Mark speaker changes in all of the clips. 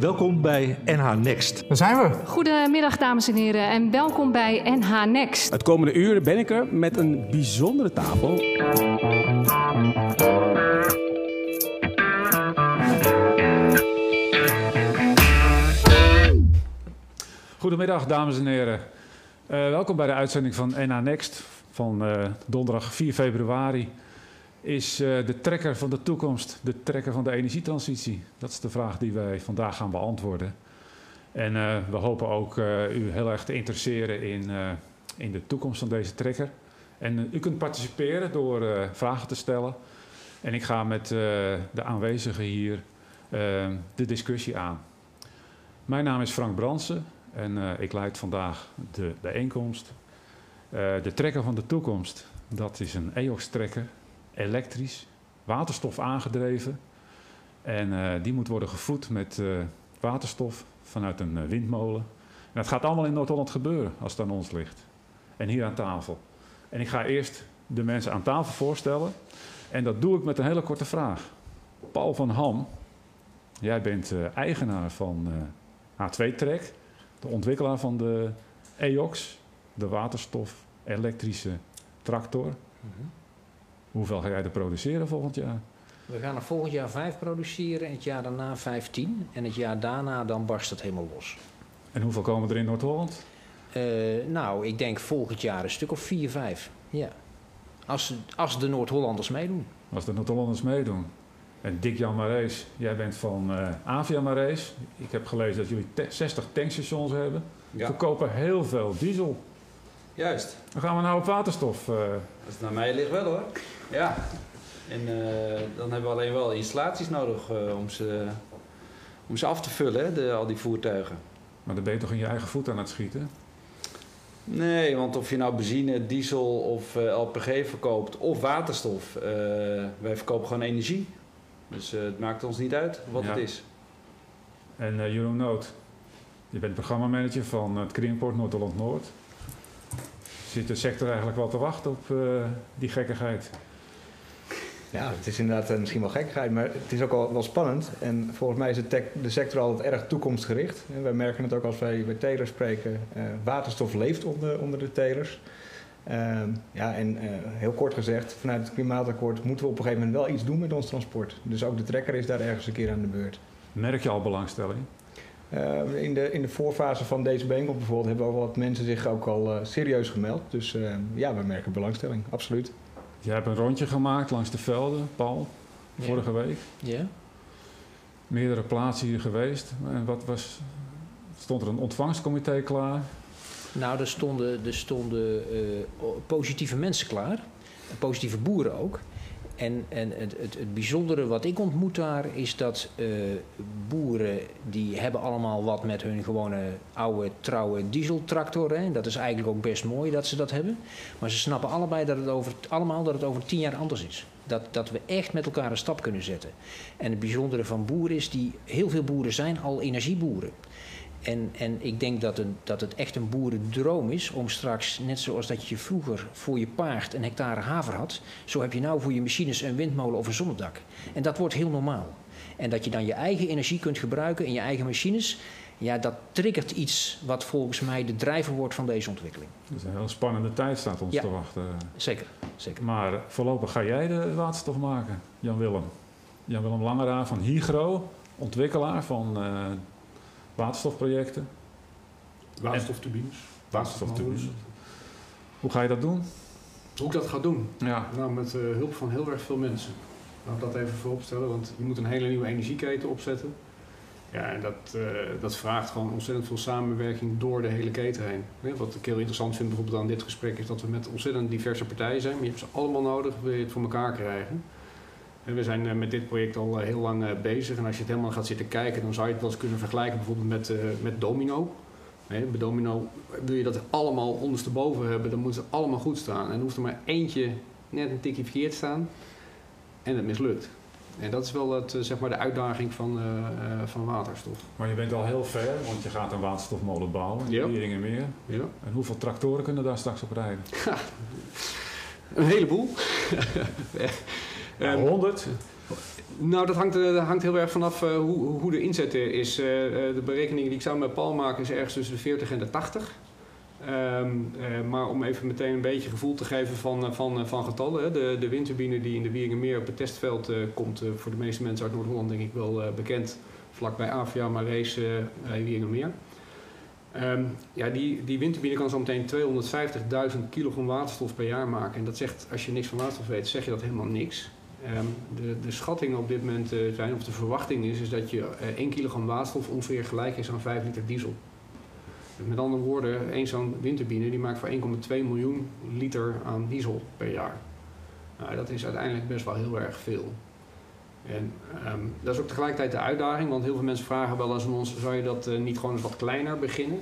Speaker 1: Welkom bij NH Next.
Speaker 2: Daar zijn we.
Speaker 3: Goedemiddag dames en heren en welkom bij NH Next.
Speaker 4: Het komende uur ben ik er met een bijzondere tafel.
Speaker 5: Goedemiddag, dames en heren. Uh, welkom bij de uitzending van NA Next van uh, donderdag 4 februari. Is uh, de trekker van de toekomst de trekker van de energietransitie? Dat is de vraag die wij vandaag gaan beantwoorden. En we hopen ook u heel erg te interesseren in, in de toekomst van deze trekker. En u kunt participeren door vragen te stellen. En ik ga met de aanwezigen hier de discussie aan. Mijn naam is Frank Bransen. En ik leid vandaag de bijeenkomst. De trekker van de toekomst, dat is een EOX-trekker, elektrisch, waterstof aangedreven. En uh, die moet worden gevoed met waterstof vanuit een windmolen. En dat gaat allemaal in Noord-Holland gebeuren als het aan ons ligt. En hier aan tafel. En ik ga eerst de mensen aan tafel voorstellen. En dat doe ik met een hele korte vraag. Paul van Ham, jij bent eigenaar van H2-trek de ontwikkelaar van de EOX, de waterstof elektrische tractor. -hmm. Hoeveel ga jij er produceren volgend jaar?
Speaker 6: We gaan er volgend jaar vijf produceren en het jaar daarna vijftien. En het jaar daarna dan barst het helemaal los.
Speaker 5: En hoeveel komen er in Noord-Holland?
Speaker 6: Uh, nou, ik denk volgend jaar een stuk of vier, vijf. Ja. Als, als de Noord-Hollanders meedoen.
Speaker 5: Als de Noord-Hollanders meedoen. En Dick Jan Marees, jij bent van uh, Avia Marees. Ik heb gelezen dat jullie 60 tankstations hebben. Ja. Verkopen heel veel diesel.
Speaker 7: Juist.
Speaker 5: Dan gaan we nou op waterstof. Uh...
Speaker 7: Als het naar mij ligt wel hoor. Ja. En uh, dan hebben we alleen wel installaties nodig om, ze, om ze af te vullen, hè, de, al die voertuigen.
Speaker 5: Maar dan ben je toch in je eigen voet aan het schieten?
Speaker 7: Nee, want of je nou benzine, diesel of LPG verkoopt of waterstof, wij verkopen gewoon energie. Dus uh, het maakt ons niet uit wat ja. het is.
Speaker 5: En Jeroen Noot, je bent programmamanager van het Greenport Noord-Holland Noord. Zit de sector eigenlijk wel te wachten op uh, die gekkigheid?
Speaker 2: Ja, het is inderdaad misschien wel gekkigheid, maar het is ook wel, wel spannend. En volgens mij is de, de sector altijd erg toekomstgericht. En wij merken het ook als wij met telers spreken. waterstof leeft onder, onder de telers. Uh, ja, en uh, heel kort gezegd, vanuit het klimaatakkoord moeten we op een gegeven moment wel iets doen met ons transport. Dus ook de trekker is daar ergens een keer aan de beurt.
Speaker 5: Merk je al belangstelling?
Speaker 2: Uh, in, de, in de voorfase van deze bijeenkomst bijvoorbeeld hebben ook wat mensen zich ook al eh, serieus gemeld. Dus ja, we merken belangstelling, absoluut.
Speaker 5: Jij hebt een rondje gemaakt langs de velden, Paul, vorige week.
Speaker 6: Ja.
Speaker 5: Meerdere plaatsen hier geweest. En wat was, stond er een ontvangstcomité klaar?
Speaker 6: Nou, er stonden, er stonden uh, positieve mensen klaar. Positieve boeren ook. En, en het, het, bijzondere wat ik ontmoet daar is dat uh, boeren die hebben allemaal wat met hun gewone oude trouwe dieseltractor. En dat is eigenlijk ook best mooi dat ze dat hebben. Maar ze snappen allebei dat het over, allemaal dat het over tien jaar anders is. Dat, dat we echt met elkaar een stap kunnen zetten. En het bijzondere van boeren is die heel veel boeren zijn al energieboeren. En, en ik denk dat, een, dat het echt een boerendroom is om straks, net zoals dat je vroeger voor je paard een hectare haver had, zo heb je nou voor je machines een windmolen of een zonnedak. En dat wordt heel normaal. En dat je dan je eigen energie kunt gebruiken in je eigen machines, ja, dat triggert iets wat volgens mij de drijver wordt van deze ontwikkeling.
Speaker 5: Dus een heel spannende tijd staat ons
Speaker 6: ja,
Speaker 5: te wachten.
Speaker 6: Zeker, zeker.
Speaker 5: Maar voorlopig ga jij de waterstof maken, Jan-Willem. Jan-Willem Langera van Hygro, ontwikkelaar van uh, waterstofprojecten.
Speaker 8: Waterstofturbines.
Speaker 5: Waterstofturbines. Hoe ga je dat doen?
Speaker 8: Hoe ik dat ga doen?
Speaker 5: Ja.
Speaker 8: Nou, met uh, hulp van heel erg veel mensen. Laat ik dat even vooropstellen, want je moet een hele nieuwe energieketen opzetten. Ja, en dat, uh, dat vraagt gewoon ontzettend veel samenwerking door de hele keten heen. Ja, wat ik heel interessant vind bijvoorbeeld aan dit gesprek is dat we met ontzettend diverse partijen zijn. Maar je hebt ze allemaal nodig, wil je het voor elkaar krijgen. We zijn met dit project al heel lang bezig. En als je het helemaal gaat zitten kijken, dan zou je het wel eens kunnen vergelijken bijvoorbeeld met, met Domino. Nee, bij Domino wil je dat allemaal ondersteboven hebben, dan moet ze allemaal goed staan. En hoeft er maar eentje net een tikje verkeerd staan en het mislukt. En dat is wel het, zeg maar de uitdaging van, uh, uh, van waterstof.
Speaker 5: Maar je bent al heel ver, want je gaat een waterstofmolen bouwen in
Speaker 8: ja.
Speaker 5: meer. En hoeveel tractoren kunnen daar straks op rijden?
Speaker 8: een heleboel.
Speaker 5: Ja, 100?
Speaker 8: Nou, dat hangt, eh, dat hangt heel erg vanaf uh, hoe, hoe de inzet is. Uh, de berekeningen die ik samen met Paul maak is ergens tussen de 40 en de 80. Um, maar om even meteen een beetje gevoel te geven van, van, van getallen. Hè. De, de windturbine die in de Wieringenmeer op het testveld komt, voor de meeste mensen uit Noord-Holland denk ik wel bekend. Vlakbij Avia, maar race bij Wieringenmeer. Um, ja, die, die windturbine kan zo meteen 250.000 kilogram waterstof per jaar maken. En dat zegt, als je niks van waterstof weet, zeg je dat helemaal niks. Um, de, de schattingen op dit moment uh, zijn, of de verwachting is, is dat je uh, 1 kilogram waterstof ongeveer gelijk is aan 5 liter diesel. Dus met andere woorden, één zo'n windturbine die maakt voor 1,2 miljoen liter aan diesel per jaar. Nou, dat is uiteindelijk best wel heel erg veel. En um, dat is ook tegelijkertijd de uitdaging, want heel veel mensen vragen wel eens aan ons: zou je dat uh, niet gewoon eens wat kleiner beginnen?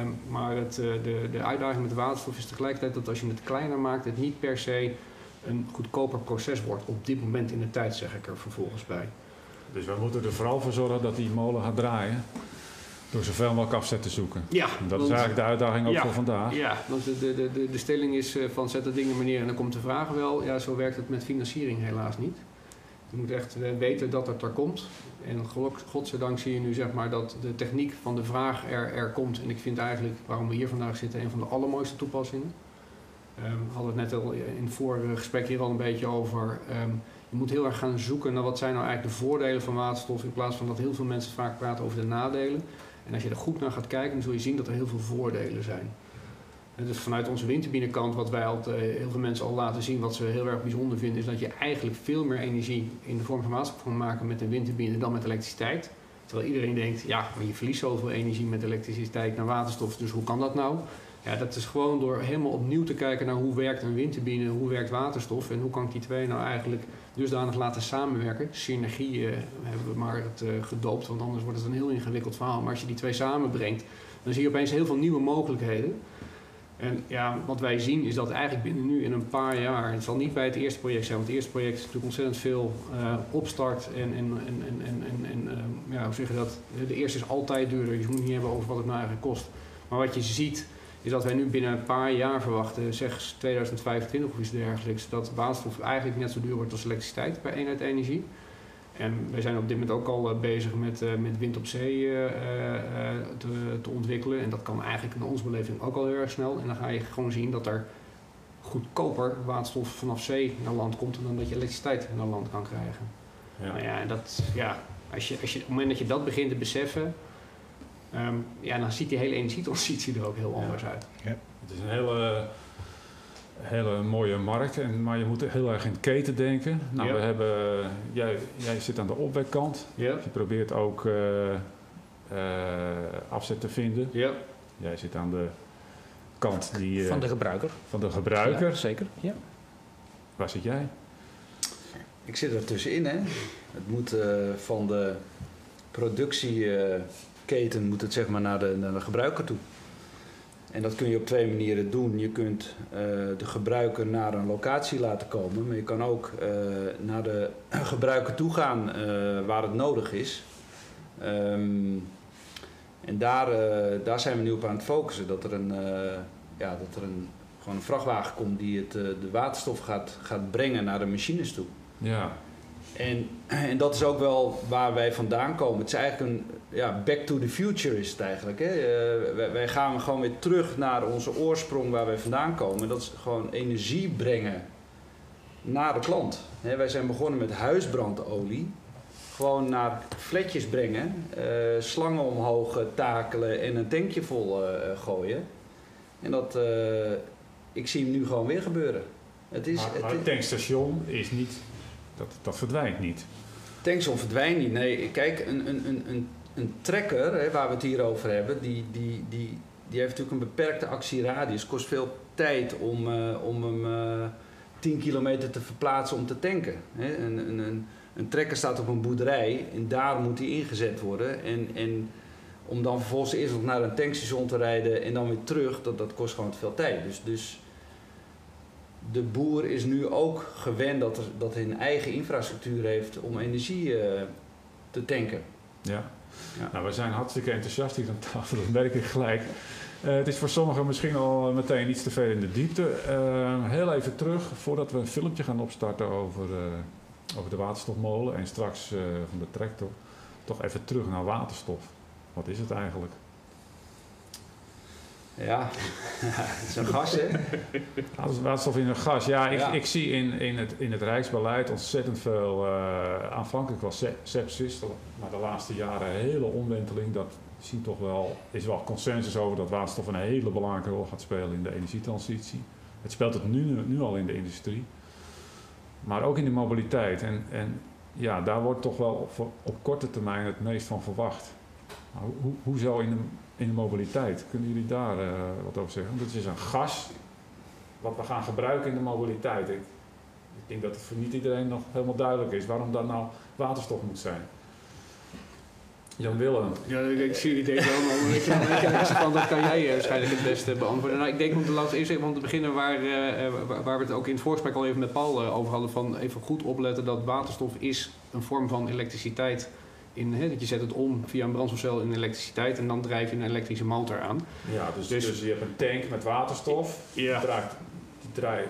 Speaker 8: Um, maar het, de, de uitdaging met waterstof is tegelijkertijd dat als je het kleiner maakt, het niet per se een goedkoper proces wordt. Op dit moment in de tijd, zeg ik er vervolgens bij.
Speaker 5: Dus we moeten er vooral voor zorgen dat die molen gaat draaien. Door zoveel mogelijk afzet te zoeken.
Speaker 8: Ja.
Speaker 5: En dat is eigenlijk de uitdaging ook
Speaker 8: ja,
Speaker 5: voor vandaag.
Speaker 8: Ja, want de, de, de, de stelling is uh, van zet de dingen meneer en dan komt de vraag wel. Ja, zo werkt het met financiering helaas niet. Je moet echt weten dat het er komt. En godzijdank zie je nu zeg maar dat de techniek van de vraag er, er komt. En ik vind eigenlijk, waarom we hier vandaag zitten, een van de allermooiste toepassingen. Um, we hadden het net al in het vorige gesprek hier al een beetje over. Um, je moet heel erg gaan zoeken naar wat zijn nou eigenlijk de voordelen van waterstof. In plaats van dat heel veel mensen vaak praten over de nadelen. En als je er goed naar gaat kijken, dan zul je zien dat er heel veel voordelen zijn. Dus vanuit onze windturbinekant, wat wij altijd eh, heel veel mensen al laten zien, wat ze heel erg bijzonder vinden, is dat je eigenlijk veel meer energie in de vorm van waterstof kan maken met een windturbine dan met elektriciteit. Terwijl iedereen denkt, ja, maar je verliest zoveel energie met elektriciteit naar waterstof, dus hoe kan dat nou? Ja, dat is gewoon door helemaal opnieuw te kijken naar hoe werkt een windturbine, hoe werkt waterstof en hoe kan ik die twee nou eigenlijk dusdanig laten samenwerken. Synergie uh, hebben we maar het uh, gedoopt, want anders wordt het een heel ingewikkeld verhaal. Maar als je die twee samenbrengt, dan zie je opeens heel veel nieuwe mogelijkheden. En ja, wat wij zien is dat eigenlijk binnen nu in een paar jaar, het zal niet bij het eerste project zijn, want het eerste project is natuurlijk ontzettend veel uh, opstart en, en, en, en, en, en ja, hoe zeg je dat? De eerste is altijd duurder, je moet niet hebben over wat het nou eigenlijk kost. Maar wat je ziet is dat wij nu binnen een paar jaar verwachten, zeg 2025 of iets dergelijks, dat waterstof eigenlijk net zo duur wordt als elektriciteit per eenheid energie. En wij zijn op dit moment ook al uh, bezig met, uh, met wind op zee uh, te, te, ontwikkelen. En dat kan eigenlijk in onze beleving ook al heel erg snel. En dan ga je gewoon zien dat er goedkoper waterstof vanaf zee naar land komt dan dat je elektriciteit naar land kan krijgen. Ja. Nou ja, en dat, ja, als je, als je, op het moment dat je dat begint te beseffen, um, ja, dan ziet die hele energietransitie er ook heel
Speaker 5: ja.
Speaker 8: anders uit.
Speaker 5: Ja. Het is een hele hele mooie markt, en, maar je moet heel erg in het keten denken. Nou,
Speaker 8: Ja.
Speaker 5: we hebben, jij, jij zit aan de opwekkant.
Speaker 8: Ja,
Speaker 5: Je probeert ook eh, eh, afzet te vinden.
Speaker 8: ja.
Speaker 5: Jij zit aan de kant die, eh,
Speaker 6: Van de gebruiker.
Speaker 5: van de gebruiker.
Speaker 6: Ja, zeker. Ja.
Speaker 5: Waar zit jij?
Speaker 7: Ik zit er tussenin, hè. Het moet eh, van de productieketen moet het zeg maar naar de, naar de gebruiker toe. En dat kun je op twee manieren doen. Je kunt eh, de gebruiker naar een locatie laten komen, maar je kan ook eh, naar de gebruiker toe gaan eh, waar het nodig is. Ehm, en daar, daar zijn we nu op aan het focussen. Dat er een, ja, dat er een, gewoon een vrachtwagen komt die het, de waterstof gaat, gaat brengen naar de machines toe.
Speaker 5: Ja,
Speaker 7: En, en dat is ook wel waar wij vandaan komen. Het is eigenlijk een ja, back to the future is het eigenlijk. Hè? Eh, wij, wij gaan gewoon weer terug naar onze oorsprong waar wij vandaan komen. Dat is gewoon energie brengen naar de klant. Hè, wij zijn begonnen met huisbrandolie. Gewoon naar fletjes brengen, eh, slangen omhoog eh, takelen en een tankje vol gooien. En dat, ik zie hem nu gewoon weer gebeuren. Het is,
Speaker 5: maar,
Speaker 7: het
Speaker 5: maar
Speaker 7: is-
Speaker 5: het tankstation is niet, dat, dat verdwijnt niet.
Speaker 7: Tanksel verdwijnt niet. Nee, kijk, een, een, een, een, een trekker, waar we het hier over hebben, die, die, die, die heeft natuurlijk een beperkte actieradius. Kost veel tijd om, eh, om hem eh 10 kilometer te verplaatsen om te tanken. Hè. Een, een, een, een trekker staat op een boerderij en daar moet hij ingezet worden. En, en om dan vervolgens eerst nog naar een tankstation te rijden en dan weer terug, dat, dat kost gewoon veel tijd. Dus, dus de boer is nu ook gewend dat, dat hij een eigen infrastructuur heeft om energie eh, te tanken.
Speaker 5: Ja.
Speaker 7: Ja.
Speaker 5: Nou, we zijn hartstikke enthousiast hier aan tafel, dat merk ik gelijk. Eh, het is voor sommigen misschien al meteen iets te veel in de diepte. Eh, heel even terug, voordat we een filmpje gaan opstarten over eh, over de waterstofmolen en straks van de tractor. Toch even terug naar waterstof. Wat is het eigenlijk?
Speaker 7: Ja, het is een gas, hè?
Speaker 5: Waterstof in een gas. Ja, ik,
Speaker 7: Ja.
Speaker 5: ik zie in, in, het, in het Rijksbeleid ontzettend veel. eh, aanvankelijk was se- sepsis, maar de laatste jaren een hele omwenteling. Dat zie toch wel, is wel consensus over dat waterstof een hele belangrijke rol gaat spelen in de energietransitie. Het speelt het nu, nu al in de industrie, maar ook in de mobiliteit. En, en ja, daar wordt toch wel op, op korte termijn het meest van verwacht. Maar hoe, hoe, hoezo in de, in de mobiliteit? Kunnen jullie daar eh, wat over zeggen? Want het is een gas wat we gaan gebruiken in de mobiliteit. Ik, denk dat het voor niet iedereen nog helemaal duidelijk is waarom dat nou waterstof moet zijn. Jan Willem.
Speaker 8: Ja, ik, zie het idee wel, maar dat kan jij eh, waarschijnlijk het beste beantwoorden. Nou, ik denk om te laten eerst even om te beginnen waar, eh, waar- we het ook in het voorgesprek al even met Paul over hadden. Van even goed opletten dat waterstof is een vorm van elektriciteit. In, hè, dat je zet het om via een brandstofcel in elektriciteit en dan drijf je een elektrische motor aan.
Speaker 5: Ja, dus,
Speaker 8: Dus-
Speaker 5: dus, je hebt een tank met waterstof.
Speaker 8: Ja.
Speaker 5: Die draait, die draait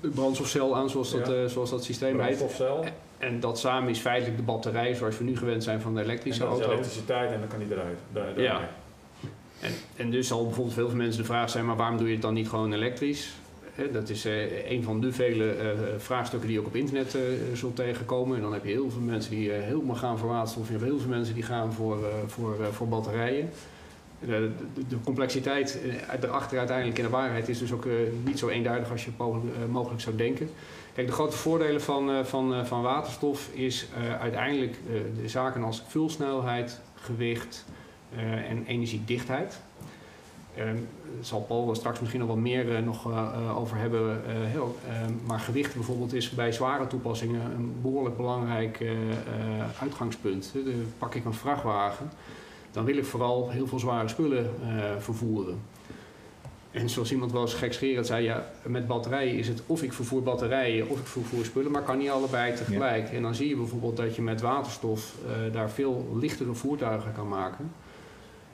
Speaker 8: De brandstofcel aan zoals dat,
Speaker 5: Ja.
Speaker 8: eh, zoals dat systeem heet.
Speaker 5: brandstofcel.
Speaker 8: En dat samen is feitelijk de batterij zoals we nu gewend zijn van de
Speaker 5: En
Speaker 8: elektrische
Speaker 5: dat is
Speaker 8: auto.
Speaker 5: elektriciteit en dan kan die eruit. Daar-
Speaker 8: Ja. En, en dus zal bijvoorbeeld veel mensen de vraag zijn, maar waarom doe je het dan niet gewoon elektrisch? Dat is eh, een van de vele eh, vraagstukken die je ook op internet eh, zult tegenkomen. En dan heb je heel veel mensen die helemaal gaan voor waterstof. Hebt heel veel mensen die gaan voor, voor, voor batterijen. De, de, de complexiteit erachter uiteindelijk in de waarheid is dus ook niet zo eenduidig als je mogelijk, zou denken. Kijk, de grote voordelen van, van, van waterstof is uiteindelijk de zaken als vulsnelheid, gewicht en energiedichtheid. Ehm, Daar zal Paul straks misschien nog wat meer eh, nog eh, eh, over hebben. heel, ehm, maar gewicht bijvoorbeeld is bij zware toepassingen een behoorlijk belangrijk uitgangspunt. De- pak ik een vrachtwagen, dan wil ik vooral heel veel zware spullen vervoeren. En zoals iemand wel eens gekscherend zei, ja, met batterijen is het of ik vervoer batterijen of ik vervoer spullen, maar kan niet allebei tegelijk. En dan zie je bijvoorbeeld dat je met waterstof daar veel lichtere voertuigen kan maken.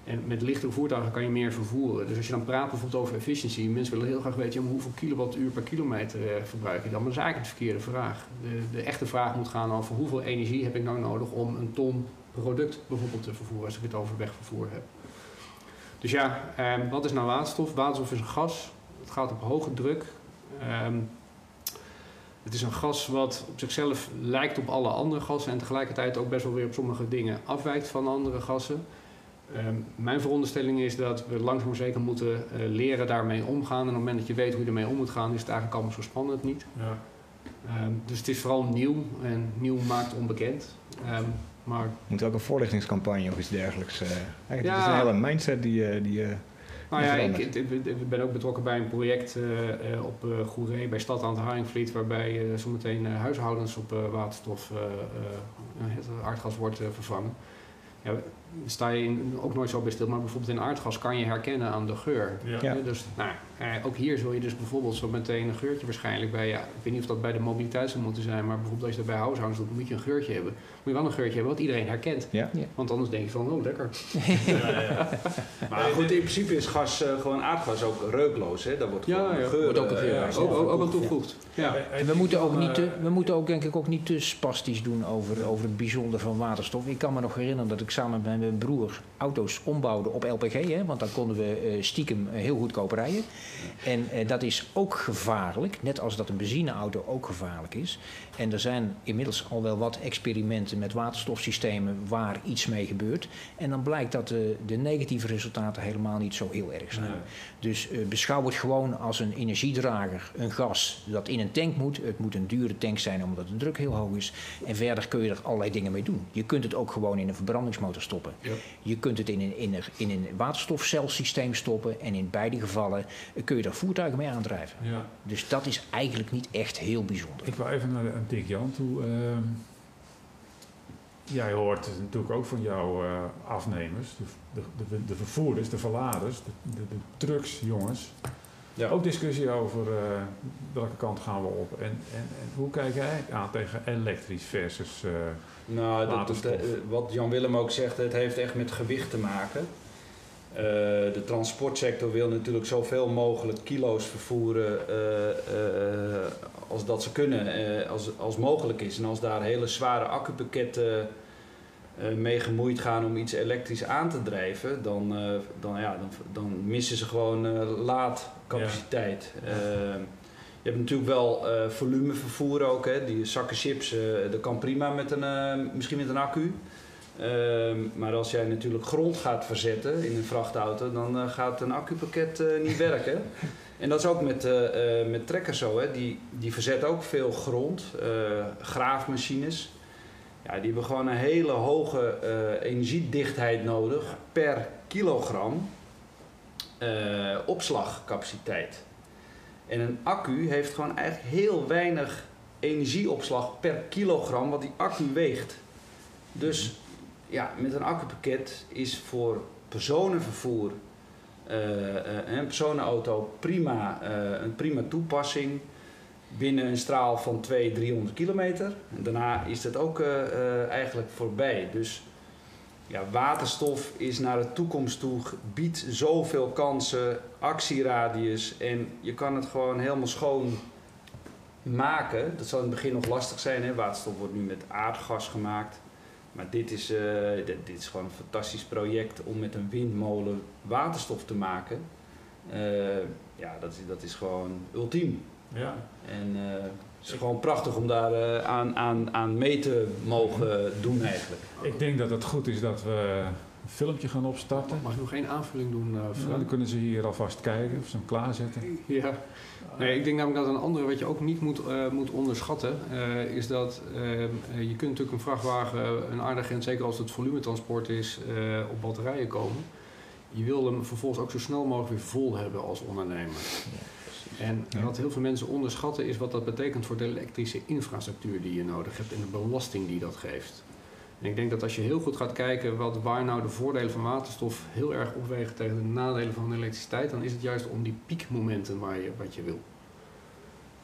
Speaker 8: En met lichtere voertuigen kan je meer vervoeren. Dus als je dan praat bijvoorbeeld over efficiency, mensen willen heel graag weten, hoeveel kilowattuur per kilometer eh, verbruik je dan? Maar dat is eigenlijk de verkeerde vraag. De, de echte vraag moet gaan over hoeveel energie heb ik nou nodig om een ton product bijvoorbeeld te vervoeren, als ik het over wegvervoer heb. Dus ja, ehm, wat is nou waterstof? Waterstof is een gas. Het gaat op hoge druk. Ehm, het is een gas wat op zichzelf lijkt op alle andere gassen en tegelijkertijd ook best wel weer op sommige dingen afwijkt van andere gassen. Ehm, mijn veronderstelling is dat we langzaam maar zeker moeten eh, leren daarmee omgaan. En op het moment dat je weet hoe je ermee om moet gaan, is het eigenlijk allemaal zo spannend niet.
Speaker 5: Ja.
Speaker 8: Ehm, dus het is vooral nieuw en nieuw maakt onbekend. Ehm, maar
Speaker 2: Moet ook een voorlichtingscampagne of iets dergelijks. eh eigenlijk,
Speaker 8: Ja.
Speaker 2: Het is een hele mindset die, eh, die eh,
Speaker 8: Nou ja, ik, ik- ben ook betrokken bij een project eh, eh, op uh, Goeree bij Stad aan het Haringvliet, waarbij eh, zometeen eh, huishoudens op eh, waterstof, eh, eh, het aardgas wordt vervangen. Ja, sta je in, ook nooit zo bij stil, maar bijvoorbeeld in aardgas kan je herkennen aan de geur.
Speaker 5: Ja.
Speaker 2: Ja.
Speaker 8: Dus nou, eh, ook hier zul je dus bijvoorbeeld zo meteen een geurtje waarschijnlijk bij, ja, ik weet niet of dat bij de mobiliteit zou moeten zijn, maar bijvoorbeeld als je dat bij huishoudens doet, moet je een geurtje hebben. Moet je wel een geurtje hebben wat iedereen herkent.
Speaker 2: Ja.
Speaker 3: Ja.
Speaker 8: Want anders denk je van, oh lekker.
Speaker 5: Ja, ja.
Speaker 7: Maar goed, in principe is gas, eh, gewoon aardgas ook reukloos. Hè? Daar wordt
Speaker 8: Ja,
Speaker 7: gewoon
Speaker 8: ja,
Speaker 7: een geur,
Speaker 8: wordt ook, een
Speaker 7: eh,
Speaker 8: geur. ook, ook, ook wel
Speaker 7: toegevoegd.
Speaker 8: Ja.
Speaker 6: En we moeten, ook niet te, we moeten ook denk ik ook niet te spastisch doen over, over het bijzonder van waterstof. Ik kan me nog herinneren dat ik samen met mijn broer auto's ombouwde op LPG. Hè, want dan konden we eh, stiekem heel goedkoop rijden. En eh, dat is ook gevaarlijk. Net als dat een benzineauto ook gevaarlijk is. En er zijn inmiddels al wel wat experimenten met waterstofsystemen waar iets mee gebeurt. En dan blijkt dat de, de negatieve resultaten helemaal niet zo heel erg zijn. Dus eh, beschouw het gewoon als een energiedrager, een gas dat in een tank moet. Het moet een dure tank zijn omdat de druk heel hoog is. En verder kun je er allerlei dingen mee doen. Je kunt het ook gewoon in een verbrandingsmotor stoppen.
Speaker 8: Ja.
Speaker 6: Je kunt het in een, in, een, in een waterstofcelsysteem stoppen. En in beide gevallen eh, kun je er voertuigen mee aandrijven.
Speaker 5: Ja.
Speaker 6: Dus dat is eigenlijk niet echt heel bijzonder.
Speaker 5: Ik wil even naar een Dick Jan toe. Ehm, jij hoort natuurlijk ook van jouw eh, afnemers, de, de, de, de vervoerders, de verladers, de, trucksjongens.
Speaker 7: Ja.
Speaker 5: Ook discussie over eh, welke kant gaan we op. En, en, en hoe kijk jij aan tegen elektrisch versus... eh,
Speaker 7: Nou, dat, dat,
Speaker 5: Waterstof.
Speaker 7: wat Jan Willem ook zegt, het heeft echt met gewicht te maken. Eh, de transportsector wil natuurlijk zoveel mogelijk kilo's vervoeren eh, eh, als dat ze kunnen, als, als mogelijk is. En als daar hele zware accupakketten mee gemoeid gaan om iets elektrisch aan te drijven, dan, dan, ja, dan, dan missen ze gewoon laadcapaciteit. Eh, je hebt natuurlijk wel volumevervoer ook. Hè. Die zakken chips, dat kan prima met een, misschien met een accu. Ehm, maar als jij natuurlijk grond gaat verzetten in een vrachtauto, dan eh, gaat een accupakket eh, niet werken. En dat is ook met, eh, met trekkers zo. Hè. Die, die verzetten ook veel grond, graafmachines. Ja, die hebben gewoon een hele hoge energiedichtheid nodig per kilogram opslagcapaciteit. En een accu heeft gewoon eigenlijk heel weinig energieopslag per kilogram wat die accu weegt. Dus ja, met een accupakket is voor personenvervoer eh, eh, een personenauto prima, eh, een prima toepassing binnen een straal van 200, 300 kilometer. En daarna is dat ook eigenlijk voorbij. Dus ja, waterstof is naar de toekomst toe, biedt zoveel kansen, actieradius en je kan het gewoon helemaal schoon maken. Dat zal in het begin nog lastig zijn. Hè? Waterstof wordt nu met aardgas gemaakt. Maar dit is, eh, dit, dit is gewoon een fantastisch project om met een windmolen waterstof te maken. Eh, ja, dat is, dat is gewoon ultiem.
Speaker 5: Ja.
Speaker 7: En eh, het is gewoon prachtig om daar aan, aan, aan mee te mogen doen eigenlijk.
Speaker 5: Ik denk dat het goed is dat we een filmpje gaan opstarten.
Speaker 8: Mag ik nog één aanvulling doen, uh,
Speaker 5: Ja,
Speaker 8: Frank?
Speaker 5: dan kunnen ze hier alvast kijken of ze hem klaarzetten.
Speaker 8: Ja. Nee, ik denk namelijk dat een andere wat je ook niet moet, eh, moet onderschatten, eh, is dat ehm, eh, je kunt natuurlijk een vrachtwagen een aardig en zeker als het volumetransport is, eh, op batterijen komen. Je wil hem vervolgens ook zo snel mogelijk weer vol hebben als ondernemer. En wat heel veel mensen onderschatten is wat dat betekent voor de elektrische infrastructuur die je nodig hebt en de belasting die dat geeft. En ik denk dat als je heel goed gaat kijken wat, waar nou de voordelen van waterstof heel erg opwegen tegen de nadelen van elektriciteit, dan is het juist om die piekmomenten waar je, wat je wil.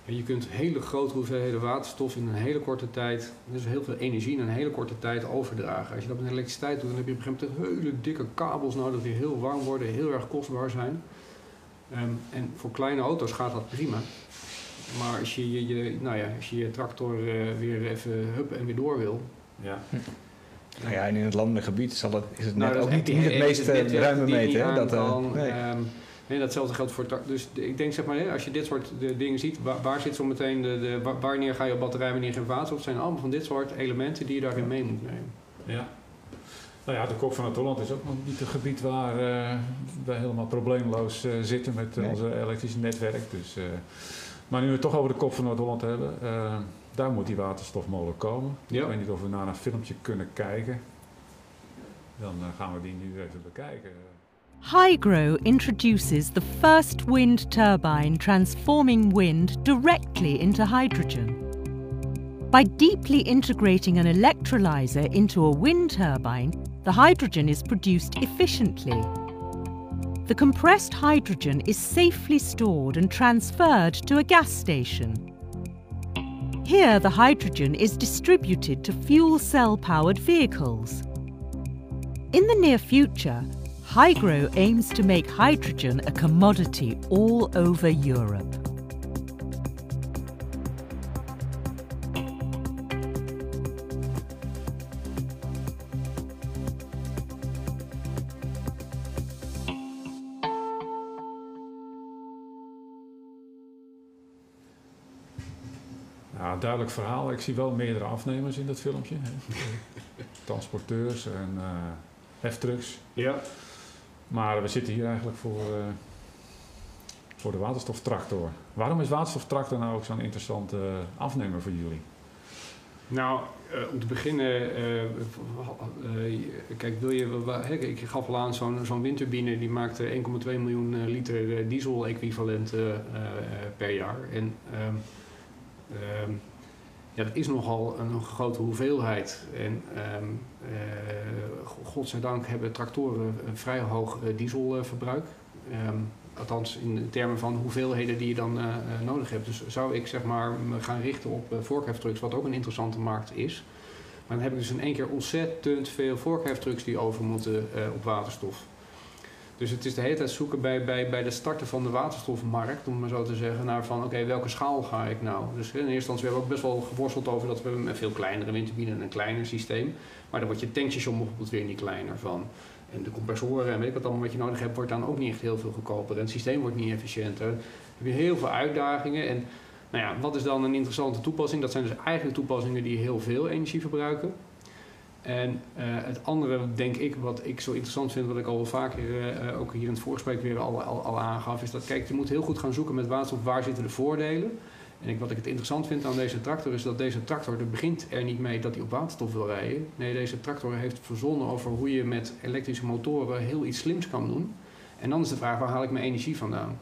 Speaker 8: En je kunt hele grote hoeveelheden waterstof in een hele korte tijd, dus heel veel energie in een hele korte tijd overdragen. Als je dat met elektriciteit doet, dan heb je op een gegeven moment hele dikke kabels nodig die heel warm worden, heel erg kostbaar zijn. Ehm, en voor kleine auto's gaat dat prima. Maar als je je, je, nou ja, als je, je tractor eh, weer even hup en weer door wil,
Speaker 5: Ja.
Speaker 2: Nou ja, en in het landelijk gebied zal het, is het net
Speaker 8: Nou, dat
Speaker 2: ook niet, het
Speaker 8: een-
Speaker 2: meest
Speaker 8: een
Speaker 2: eh, ruime meten. hè, Dat, eh,
Speaker 8: kan.
Speaker 2: nee.
Speaker 8: Ehm, nee, datzelfde geldt voor... Dus ik denk zeg maar, hè, als je dit soort de dingen ziet, waar, waar zit zo meteen de, de, wa- wanneer ga je op batterij, wanneer geen waterstof, zijn allemaal van dit soort elementen die je daarin mee moet nemen.
Speaker 5: Ja. Nou ja, de Kop van het Holland is ook nog niet het gebied waar eh, we helemaal probleemloos eh, zitten met
Speaker 2: Nee.
Speaker 5: onze elektrische netwerk. Dus, eh, maar nu we het toch over de Kop van Noord-Holland hebben, eh, daar moet die waterstofmolen komen.
Speaker 8: Ja.
Speaker 5: Ik weet niet of we naar een filmpje kunnen kijken. Dan eh, gaan we die nu even bekijken.
Speaker 9: Hygro introduces the first wind turbine transforming wind directly into hydrogen. By deeply integrating an electrolyzer into a wind turbine, the hydrogen is produced efficiently. The compressed hydrogen is safely stored and transferred to a gas station. Here, the hydrogen is distributed to fuel cell powered vehicles. In the near future, Hygro aims to make hydrogen a commodity all over Europe.
Speaker 5: Duidelijk verhaal. Ik zie wel meerdere afnemers in dat filmpje. Hè. Transporteurs en eh heftrucks.
Speaker 8: Ja.
Speaker 5: Maar we zitten hier eigenlijk voor, eh, voor de waterstoftractor. Waarom is waterstoftractor nou ook zo'n interessante eh, afnemer voor jullie?
Speaker 8: Nou, om te beginnen, kijk, wil je, ik gaf al aan, zo'n zo'n windturbine die maakt eh, 1,2 miljoen liter diesel-equivalent per jaar. En ehm, ja, dat is nogal een grote hoeveelheid. En ehm eh, go- godzijdank hebben tractoren een vrij hoog eh, dieselverbruik. Ehm, althans in termen van hoeveelheden die je dan eh, nodig hebt. Dus zou ik zeg maar me gaan richten op uh, vorkheftrucks, wat ook een interessante markt is. Maar dan heb ik dus in één keer ontzettend veel vorkheftrucks die over moeten op waterstof. Dus het is de hele tijd zoeken bij, bij, bij de starten van de waterstofmarkt, om maar zo te zeggen, naar van oké, welke schaal ga ik nou? Dus in eerste instantie hebben we ook best wel geworsteld over dat we een veel kleinere windturbine en een kleiner systeem. Maar dan wordt je tankstation bijvoorbeeld weer niet kleiner van. En de compressoren en weet ik wat allemaal wat je nodig hebt, wordt dan ook niet echt heel veel goedkoper. En het systeem wordt niet efficiënter. Dan heb je heel veel uitdagingen. En nou ja, wat is dan een interessante toepassing? Dat zijn dus eigenlijk toepassingen die heel veel energie verbruiken. En uh, het andere, denk ik, wat ik zo interessant vind, wat ik al wel vaker uh, ook hier in het voorgesprek weer al, al, al, aangaf, is dat kijk, je moet heel goed gaan zoeken met waterstof waar zitten de voordelen. En ik, wat ik het interessant vind aan deze tractor is dat deze tractor, er begint er niet mee dat hij op waterstof wil rijden. Nee, deze tractor heeft verzonnen over hoe je met elektrische motoren heel iets slims kan doen. En dan is de vraag, waar haal ik mijn energie vandaan?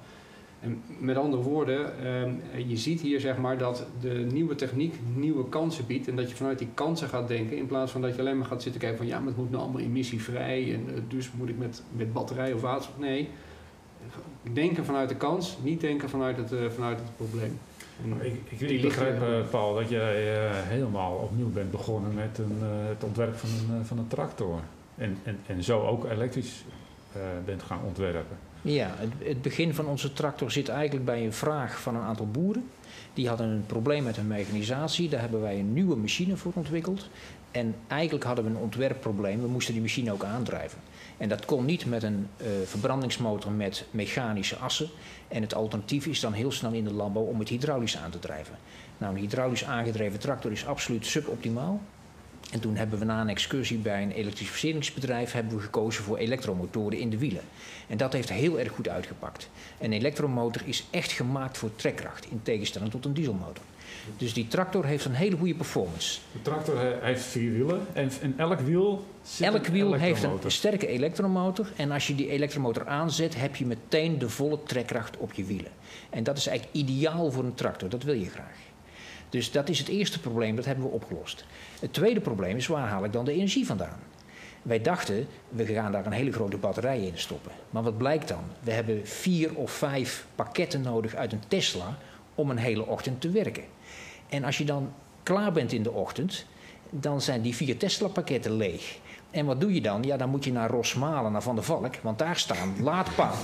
Speaker 8: En met andere woorden, ehm, je ziet hier zeg maar dat de nieuwe techniek nieuwe kansen biedt en dat je vanuit die kansen gaat denken in plaats van dat je alleen maar gaat zitten kijken van ja, maar het moet nou allemaal emissievrij en uh, dus moet ik met, met batterij of waterstof. Nee, denken vanuit de kans, niet denken vanuit het, uh, vanuit het probleem.
Speaker 5: Ik, ik, ik begrijp, uh, Paul, dat jij helemaal opnieuw bent begonnen met een, het ontwerp van een, van een tractor. En, en, en zo ook elektrisch bent gaan ontwerpen.
Speaker 6: Ja, het, het, begin van onze tractor zit eigenlijk bij een vraag van een aantal boeren. Die hadden een probleem met hun mechanisatie. Daar hebben wij een nieuwe machine voor ontwikkeld. En eigenlijk hadden we een ontwerpprobleem. We moesten die machine ook aandrijven. En dat kon niet met een uh, verbrandingsmotor met mechanische assen. En het alternatief is dan heel snel in de landbouw om het hydraulisch aan te drijven. Nou, een hydraulisch aangedreven tractor is absoluut suboptimaal. En toen hebben we na een excursie bij een elektrificeringsbedrijf hebben we gekozen voor elektromotoren in de wielen. En dat heeft heel erg goed uitgepakt. Een elektromotor is echt gemaakt voor trekkracht, in tegenstelling tot een dieselmotor. Dus die tractor heeft een hele goede performance.
Speaker 5: De tractor heeft vier wielen en in elk wiel zit
Speaker 6: Elk wiel
Speaker 5: een
Speaker 6: heeft een sterke elektromotor. En als je die elektromotor aanzet, heb je meteen de volle trekkracht op je wielen. En dat is eigenlijk ideaal voor een tractor, dat wil je graag. Dus dat is het eerste probleem, dat hebben we opgelost. Het tweede probleem is, waar haal ik dan de energie vandaan? Wij dachten, we gaan daar een hele grote batterij in stoppen. Maar wat blijkt dan? We hebben vier of vijf pakketten nodig uit een Tesla om een hele ochtend te werken. En als je dan klaar bent in de ochtend, dan zijn die vier Tesla-pakketten leeg. En wat doe je dan? Ja, dan moet je naar Rosmalen, naar Van der Valk, want daar staan laadpalen.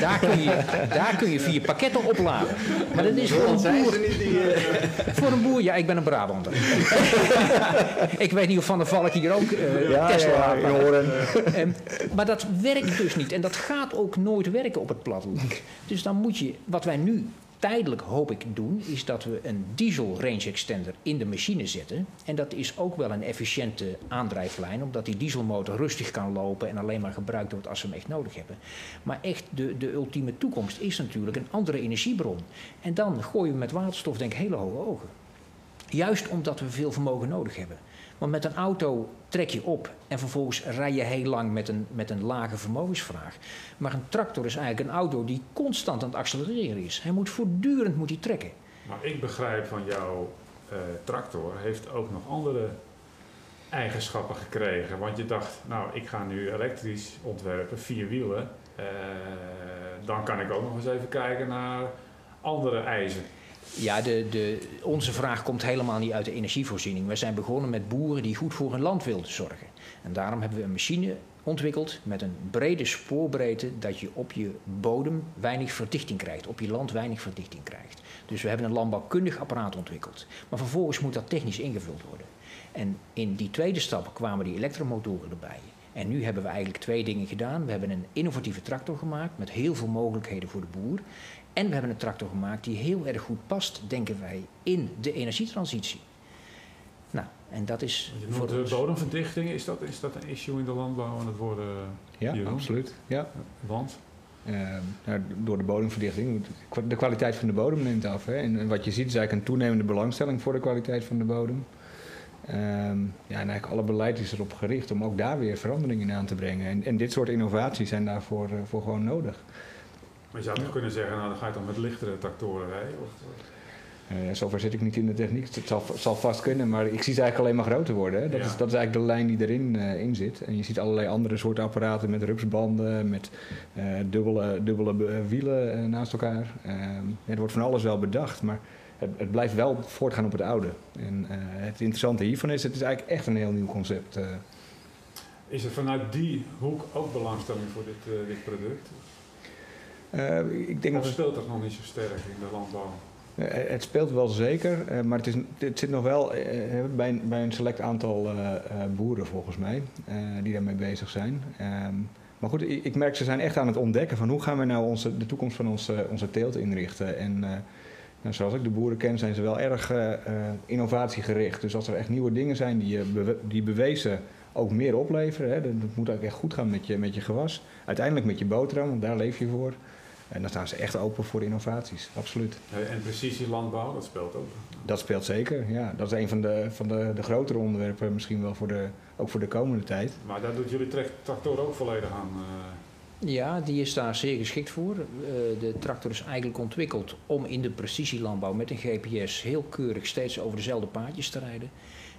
Speaker 6: daar, kun je, daar kun je vier pakketten opladen. Maar dat is voor een boer. Voor een boer, ja, ik ben een Brabander. ik weet niet of Van der Valk hier ook uh, ja, Tesla ja, horen. Um, maar dat werkt dus niet. En dat gaat ook nooit werken op het platteland. Dus dan moet je, wat wij nu tijdelijk hoop ik doen, is dat we een diesel range extender in de machine zetten. En dat is ook wel een efficiënte aandrijflijn, omdat die dieselmotor rustig kan lopen en alleen maar gebruikt wordt als we hem echt nodig hebben. Maar echt, de, de ultieme toekomst is natuurlijk een andere energiebron. En dan gooien we met waterstof denk ik hele hoge ogen. Juist omdat we veel vermogen nodig hebben. Want met een auto trek je op en vervolgens rij je heel lang met een, met een lage vermogensvraag. Maar een tractor is eigenlijk een auto die constant aan het accelereren is. Hij moet voortdurend moet hij trekken.
Speaker 5: Maar ik begrijp van jouw uh, tractor heeft ook nog andere eigenschappen gekregen. Want je dacht, nou ik ga nu elektrisch ontwerpen, vier wielen. Uh, dan kan ik ook nog eens even kijken naar andere eisen.
Speaker 6: Ja, de, de, onze vraag komt helemaal niet uit de energievoorziening. We zijn begonnen met boeren die goed voor hun land wilden zorgen. En daarom hebben we een machine ontwikkeld met een brede spoorbreedte dat je op je bodem weinig verdichting krijgt, op je land weinig verdichting krijgt. Dus we hebben een landbouwkundig apparaat ontwikkeld. Maar vervolgens moet dat technisch ingevuld worden. En in die tweede stap kwamen die elektromotoren erbij. En nu hebben we eigenlijk twee dingen gedaan. We hebben een innovatieve tractor gemaakt met heel veel mogelijkheden voor de boer. En we hebben een tractor gemaakt die heel erg goed past, denken wij, in de energietransitie. Nou, en dat is.
Speaker 5: Voor de bodemverdichting, is dat, is dat een issue in de landbouw aan het worden?
Speaker 2: Ja, absoluut. Ja.
Speaker 5: Want?
Speaker 2: Uh, nou, door de bodemverdichting. De kwaliteit van de bodem neemt af. Hè. En wat je ziet is eigenlijk een toenemende belangstelling voor de kwaliteit van de bodem. Um, ja, en eigenlijk alle beleid is erop gericht om ook daar weer veranderingen in aan te brengen. En, en dit soort innovaties zijn daarvoor uh, voor gewoon nodig.
Speaker 5: Maar je zou toch kunnen zeggen, nou dan ga je dan met lichtere tractoren rijden? Of?
Speaker 2: Uh, zover zit ik niet in de techniek. Het zal, zal, vast kunnen, maar ik zie ze eigenlijk alleen maar groter worden. Hè. Dat, ja. is, dat is eigenlijk de lijn die erin uh, in zit. En je ziet allerlei andere soorten apparaten met rupsbanden, met uh, dubbele, dubbele wielen naast elkaar. er wordt van alles wel bedacht, maar het, het, blijft wel voortgaan op het oude. En het interessante hiervan is, het is eigenlijk echt een heel nieuw concept.
Speaker 5: Is er vanuit die hoek ook belangstelling voor dit, eh, dit product?
Speaker 2: Eh, ik denk
Speaker 5: Of
Speaker 2: dat
Speaker 5: speelt dat nog niet zo sterk in de landbouw?
Speaker 2: eh, het speelt wel zeker, eh, maar het, is, het zit nog wel eh, bij, een- bij een select aantal eh, eh, boeren volgens mij eh, die daarmee bezig zijn. Ehm, maar goed, ik, ik merk ze zijn echt aan het ontdekken van hoe gaan we nou onze, de toekomst van onze, onze teelt inrichten. En nou, zoals ik de boeren ken, zijn ze wel erg eh, eh, innovatiegericht. Dus als er echt nieuwe dingen zijn die, je die bewezen ook meer opleveren, hè, dan dat moet ook echt goed gaan met je, met je gewas. Uiteindelijk met je boterham, want daar leef je voor. En dan staan ze echt open voor innovaties, absoluut.
Speaker 5: En precisielandbouw, dat speelt ook.
Speaker 2: Dat speelt zeker, ja. Dat is een van de, van de, de grotere onderwerpen, misschien wel voor de, ook voor de komende tijd.
Speaker 5: Maar daar doet jullie tractor ook volledig aan. eh.
Speaker 6: Ja, die is daar zeer geschikt voor. Eh, de tractor is eigenlijk ontwikkeld om in de precisielandbouw met een GPS heel keurig steeds over dezelfde paadjes te rijden.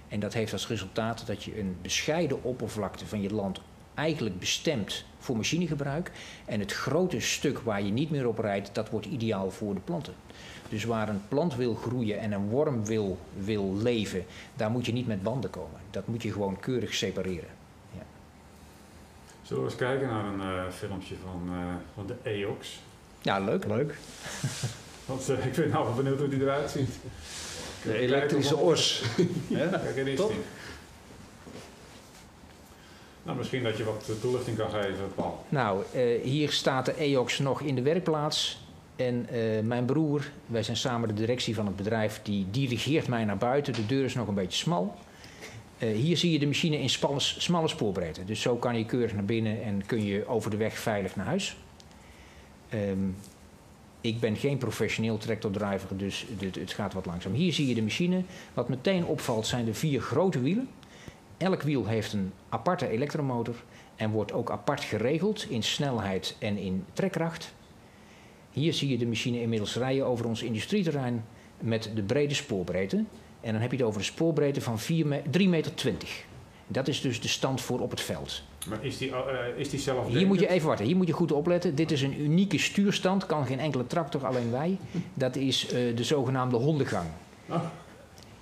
Speaker 6: En dat heeft als resultaat dat je een bescheiden oppervlakte van je land eigenlijk bestemt voor machinegebruik. En het grote stuk waar je niet meer op rijdt, dat wordt ideaal voor de planten. Dus waar een plant wil groeien en een worm wil, wil leven, daar moet je niet met banden komen. Dat moet je gewoon keurig separeren.
Speaker 5: Zullen we eens kijken naar een eh, filmpje van, eh, van de EOX?
Speaker 6: Ja, leuk.
Speaker 2: Leuk.
Speaker 5: Want eh, ik ben nou wel benieuwd hoe die eruit ziet.
Speaker 7: De elektrische os. Hè?
Speaker 5: Kijk, is
Speaker 7: Top.
Speaker 5: die. Nou, misschien dat je wat toelichting kan geven, Paul.
Speaker 6: Nou, eh, hier staat de EOX nog in de werkplaats. En eh, mijn broer, wij zijn samen de directie van het bedrijf, die dirigeert mij naar buiten. De deur is nog een beetje smal. Eh, hier zie je de machine in smalle spoorbreedte. Dus zo kan je keurig naar binnen en kun je over de weg veilig naar huis. Ehm, ik ben geen professioneel tractordriver, dus het gaat wat langzaam. Hier zie je de machine. Wat meteen opvalt zijn de vier grote wielen. Elk wiel heeft een aparte elektromotor en wordt ook apart geregeld in snelheid en in trekkracht. Hier zie je de machine inmiddels rijden over ons industrieterrein met de brede spoorbreedte. En dan heb je het over een spoorbreedte van 4 me 3,20 meter. Dat is dus de stand voor op het veld.
Speaker 5: Maar is die, eh, is die zelf
Speaker 6: Hier moet je even wachten, hier moet je goed opletten. Dit is een unieke stuurstand, kan geen enkele tractor, alleen wij. Dat is eh, de zogenaamde hondengang.
Speaker 5: Ah.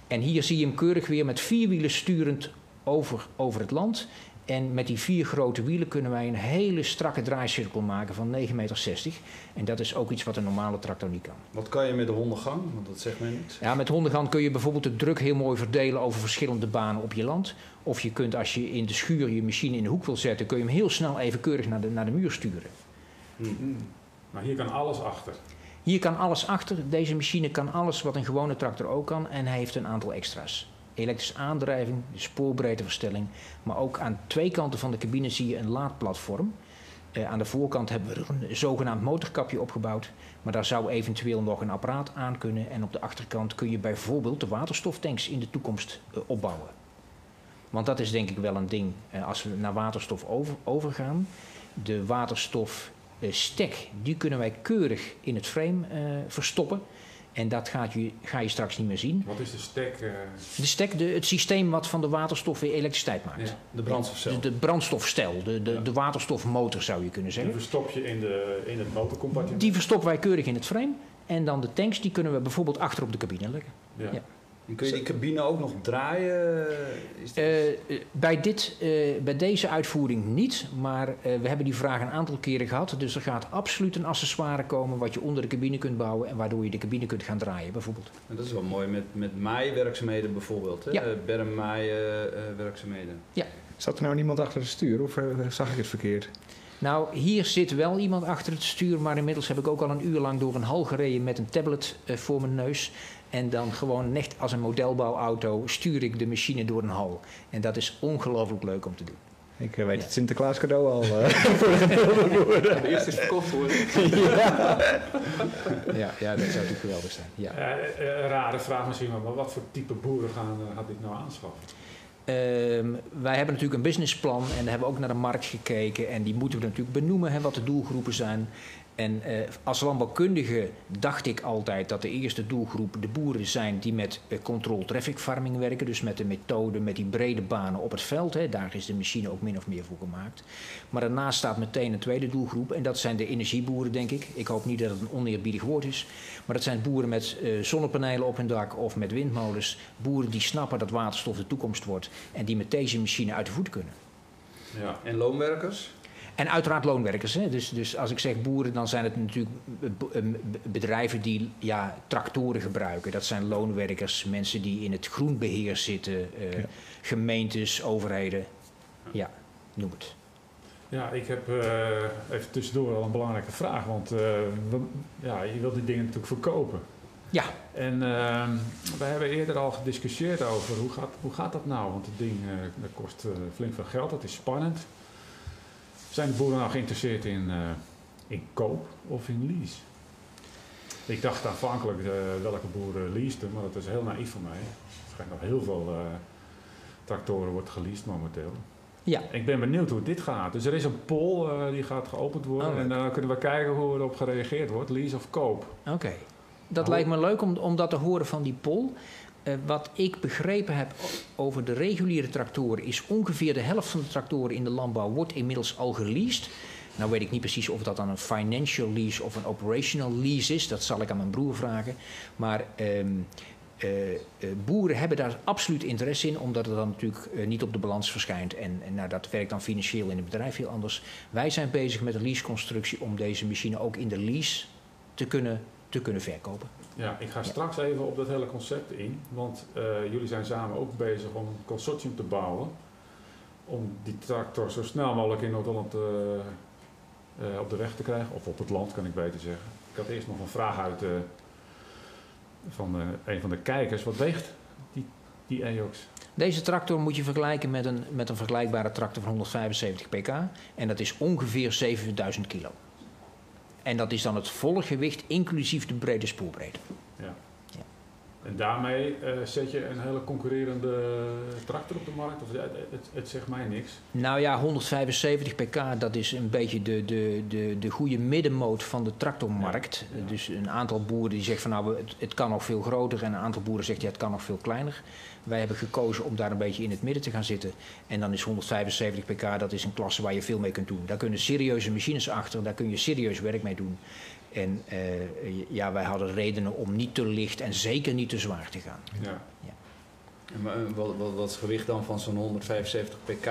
Speaker 6: En hier zie je hem keurig weer met vier wielen sturend over, over het land. En met die vier grote wielen kunnen wij een hele strakke draaicirkel maken van 9,60 meter. En dat is ook iets wat een normale tractor niet kan.
Speaker 7: Wat kan je met de hondengang? Want dat zegt mij niks.
Speaker 6: Ja, met hondengang kun je bijvoorbeeld de druk heel mooi verdelen over verschillende banen op je land. Of je kunt als je in de schuur je machine in de hoek wil zetten, kun je hem heel snel even keurig naar de, naar de muur sturen.
Speaker 5: Maar hier kan alles achter.
Speaker 6: Hier kan alles achter. Deze machine kan alles wat een gewone tractor ook kan. En hij heeft een aantal extra's. Elektrische aandrijving, de spoorbreedteverstelling. Maar ook aan twee kanten van de cabine zie je een laadplatform. Eh, aan de voorkant hebben we een zogenaamd motorkapje opgebouwd. Maar daar zou eventueel nog een apparaat aan kunnen. En op de achterkant kun je bijvoorbeeld de waterstoftanks in de toekomst eh, opbouwen. Want dat is denk ik wel een ding eh, als we naar waterstof over, overgaan. De waterstofstek, die kunnen wij keurig in het frame verstoppen. En dat gaat je, ga je straks niet meer zien.
Speaker 5: Wat is de stek? eh,
Speaker 6: De stek, de, het systeem wat van de waterstof weer elektriciteit maakt.
Speaker 5: Ja.
Speaker 7: De brandstofcel.
Speaker 6: De, de brandstofstel, de, de,
Speaker 5: Ja.
Speaker 6: de waterstofmotor zou je kunnen
Speaker 5: die
Speaker 6: zeggen.
Speaker 5: verstop je in, de, in het motorcompartiment?
Speaker 6: Die verstoppen wij keurig in het frame. En dan de tanks, die kunnen we bijvoorbeeld achter op de cabine leggen.
Speaker 5: Ja.
Speaker 6: Ja.
Speaker 7: En kun je die cabine ook nog draaien? Is dat-
Speaker 6: Eh, eh, bij, dit, eh, bij deze uitvoering niet, maar eh, we hebben die vraag een aantal keren gehad. Dus er gaat absoluut een accessoire komen wat je onder de cabine kunt bouwen en waardoor je de cabine kunt gaan draaien bijvoorbeeld.
Speaker 7: En dat is wel mooi met, met maaiwerkzaamheden bijvoorbeeld. Hè?
Speaker 6: Ja.
Speaker 7: Eh, bermmaaien-werkzaamheden.
Speaker 2: Zat er nou niemand achter het stuur of zag ik het verkeerd?
Speaker 6: Nou, hier zit wel iemand achter het stuur, maar inmiddels heb ik ook al een uur lang door een hal gereden met een tablet eh, voor mijn neus. En dan gewoon net als een modelbouwauto stuur ik de machine door een hal. En dat is ongelooflijk leuk om te doen.
Speaker 2: Ik eh, weet
Speaker 6: Ja.
Speaker 2: het Sinterklaas cadeau al. eh.
Speaker 8: De eerste is verkocht worden.
Speaker 6: Ja, ja dat zou natuurlijk geweldig zijn. Ja.
Speaker 5: Eh, een rare vraag misschien, wel, maar wat voor type boeren gaan, gaat dit nou aanschaffen?
Speaker 6: Ehm, wij hebben natuurlijk een businessplan en hebben we ook naar de markt gekeken. En die moeten we natuurlijk benoemen, hè, wat de doelgroepen zijn. En eh, als landbouwkundige dacht ik altijd dat de eerste doelgroep de boeren zijn die met eh, controlled traffic farming werken. Dus met de methode, met die brede banen op het veld. Hè. Daar is de machine ook min of meer voor gemaakt. Maar daarnaast staat meteen een tweede doelgroep. En dat zijn de energieboeren, denk ik. Ik hoop niet dat het een oneerbiedig woord is. Maar dat zijn boeren met eh, zonnepanelen op hun dak of met windmolens. Boeren die snappen dat waterstof de toekomst wordt. En die met deze machine uit de voet kunnen.
Speaker 5: Ja.
Speaker 7: En loonwerkers?
Speaker 6: En uiteraard loonwerkers. Hè? Dus, dus als ik zeg boeren, dan zijn het natuurlijk be- be- bedrijven die ja, tractoren gebruiken. Dat zijn loonwerkers, mensen die in het groenbeheer zitten, eh, gemeentes, overheden. Ja, noem het.
Speaker 5: Ja, ik heb eh, even tussendoor wel een belangrijke vraag. Want eh, we- ja, je wilt die dingen natuurlijk verkopen.
Speaker 6: Ja.
Speaker 5: En uh, we hebben eerder al gediscussieerd over hoe gaat, hoe gaat dat nou? Want het ding eh, dat kost flink veel geld, dat is spannend. Zijn de boeren nou geïnteresseerd in, eh, in koop of in lease? Ik dacht aanvankelijk eh, welke boeren leasten, maar dat is heel naïef van mij. Er schijnt nog heel veel eh, tractoren wordt geleased momenteel.
Speaker 6: Ja.
Speaker 5: Ik ben benieuwd hoe dit gaat. Dus er is een poll eh, die gaat geopend worden.
Speaker 6: Oh,
Speaker 5: en dan kunnen we kijken hoe erop gereageerd wordt. Lease of koop.
Speaker 6: Oké. Dat
Speaker 5: Oh.
Speaker 6: lijkt me leuk om, om dat te horen van die poll. Eh, wat ik begrepen heb over de reguliere tractoren is ongeveer de helft van de tractoren in de landbouw wordt inmiddels al geleased. Nou weet ik niet precies of dat dan een financial lease of een operational lease is. Dat zal ik aan mijn broer vragen. Maar ehm, eh, eh, boeren hebben daar absoluut interesse in, omdat het dan natuurlijk niet op de balans verschijnt. En, en nou, dat werkt dan financieel in het bedrijf heel anders. Wij zijn bezig met een leaseconstructie om deze machine ook in de lease te kunnen, te kunnen verkopen.
Speaker 5: Ja, ik ga straks even op dat hele concept in. Want eh, jullie zijn samen ook bezig om een consortium te bouwen. Om die tractor zo snel mogelijk in Noord-Holland eh, eh, op de weg te krijgen. Of op het land, kan ik beter zeggen. Ik had eerst nog een vraag uit van een van de kijkers. Wat weegt die, die EOX?
Speaker 6: Deze tractor moet je vergelijken met een, met een vergelijkbare tractor van 175 pk. En dat is ongeveer 7000 kilo. En dat is dan het volle gewicht, inclusief de brede spoelbreedte.
Speaker 5: Ja.
Speaker 6: Ja.
Speaker 5: En daarmee eh, zet je een hele concurrerende tractor op de markt? Of, het, het, het zegt mij niks.
Speaker 6: Nou ja, 175 pk, dat is een beetje de, de, de, de goede middenmoot van de tractormarkt.
Speaker 5: Ja, ja.
Speaker 6: Dus een aantal boeren die zeggen van nou, het, het kan nog veel groter. En een aantal boeren zegt ja, het kan nog veel kleiner. Wij hebben gekozen om daar een beetje in het midden te gaan zitten. En dan is 175 pk, dat is een klasse waar je veel mee kunt doen. Daar kunnen serieuze machines achter, daar kun je serieus werk mee doen. En eh, ja, wij hadden redenen om niet te licht en zeker niet te zwaar te gaan.
Speaker 5: Ja.
Speaker 7: En eh, wat, wat, wat is het gewicht dan van zo'n 175 pk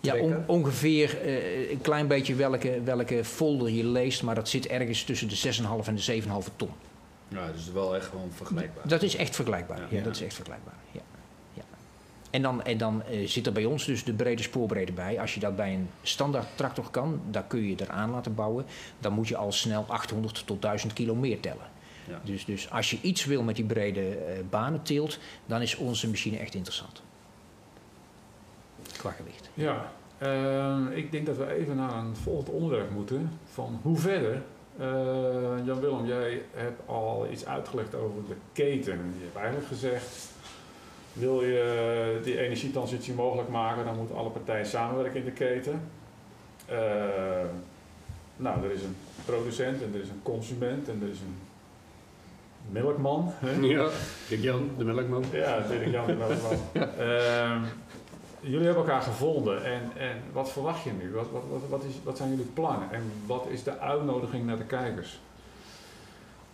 Speaker 6: Ja, on- ongeveer eh, een klein beetje welke, welke folder je leest, maar dat zit ergens tussen de 6,5 en de 7,5 ton.
Speaker 7: Ja, dus wel echt gewoon vergelijkbaar.
Speaker 6: Dat is echt vergelijkbaar. Ja,
Speaker 7: Ja.
Speaker 6: dat is echt vergelijkbaar. Ja. Ja. En dan, en dan eh, zit er bij ons dus de brede spoorbreedte bij. Als je dat bij een standaard tractor kan, dan kun je eraan laten bouwen. Dan moet je al snel 800 tot 1000 kilo meer tellen.
Speaker 7: Ja.
Speaker 6: Dus, dus als je iets wil met die brede eh, banenteelt, dan is onze machine echt interessant. Qua gewicht.
Speaker 5: Ja, ehm, ik denk dat we even naar een volgend onderwerp moeten. Van hoe verder? Eh, Jan-Willem, jij hebt al iets uitgelegd over de keten. Je hebt eigenlijk gezegd, wil je die energietransitie mogelijk maken, dan moeten alle partijen samenwerken in de keten. Eh, nou, er is een producent en er is een consument en er is een melkman. hè?
Speaker 8: Ja, Dick Jan, de melkman.
Speaker 5: Ja, natuurlijk Jan de Melkman. Ehm, jullie hebben elkaar gevonden en, en wat verwacht je nu? Wat, wat, wat, wat, is, wat zijn jullie plannen en wat is de uitnodiging naar de kijkers?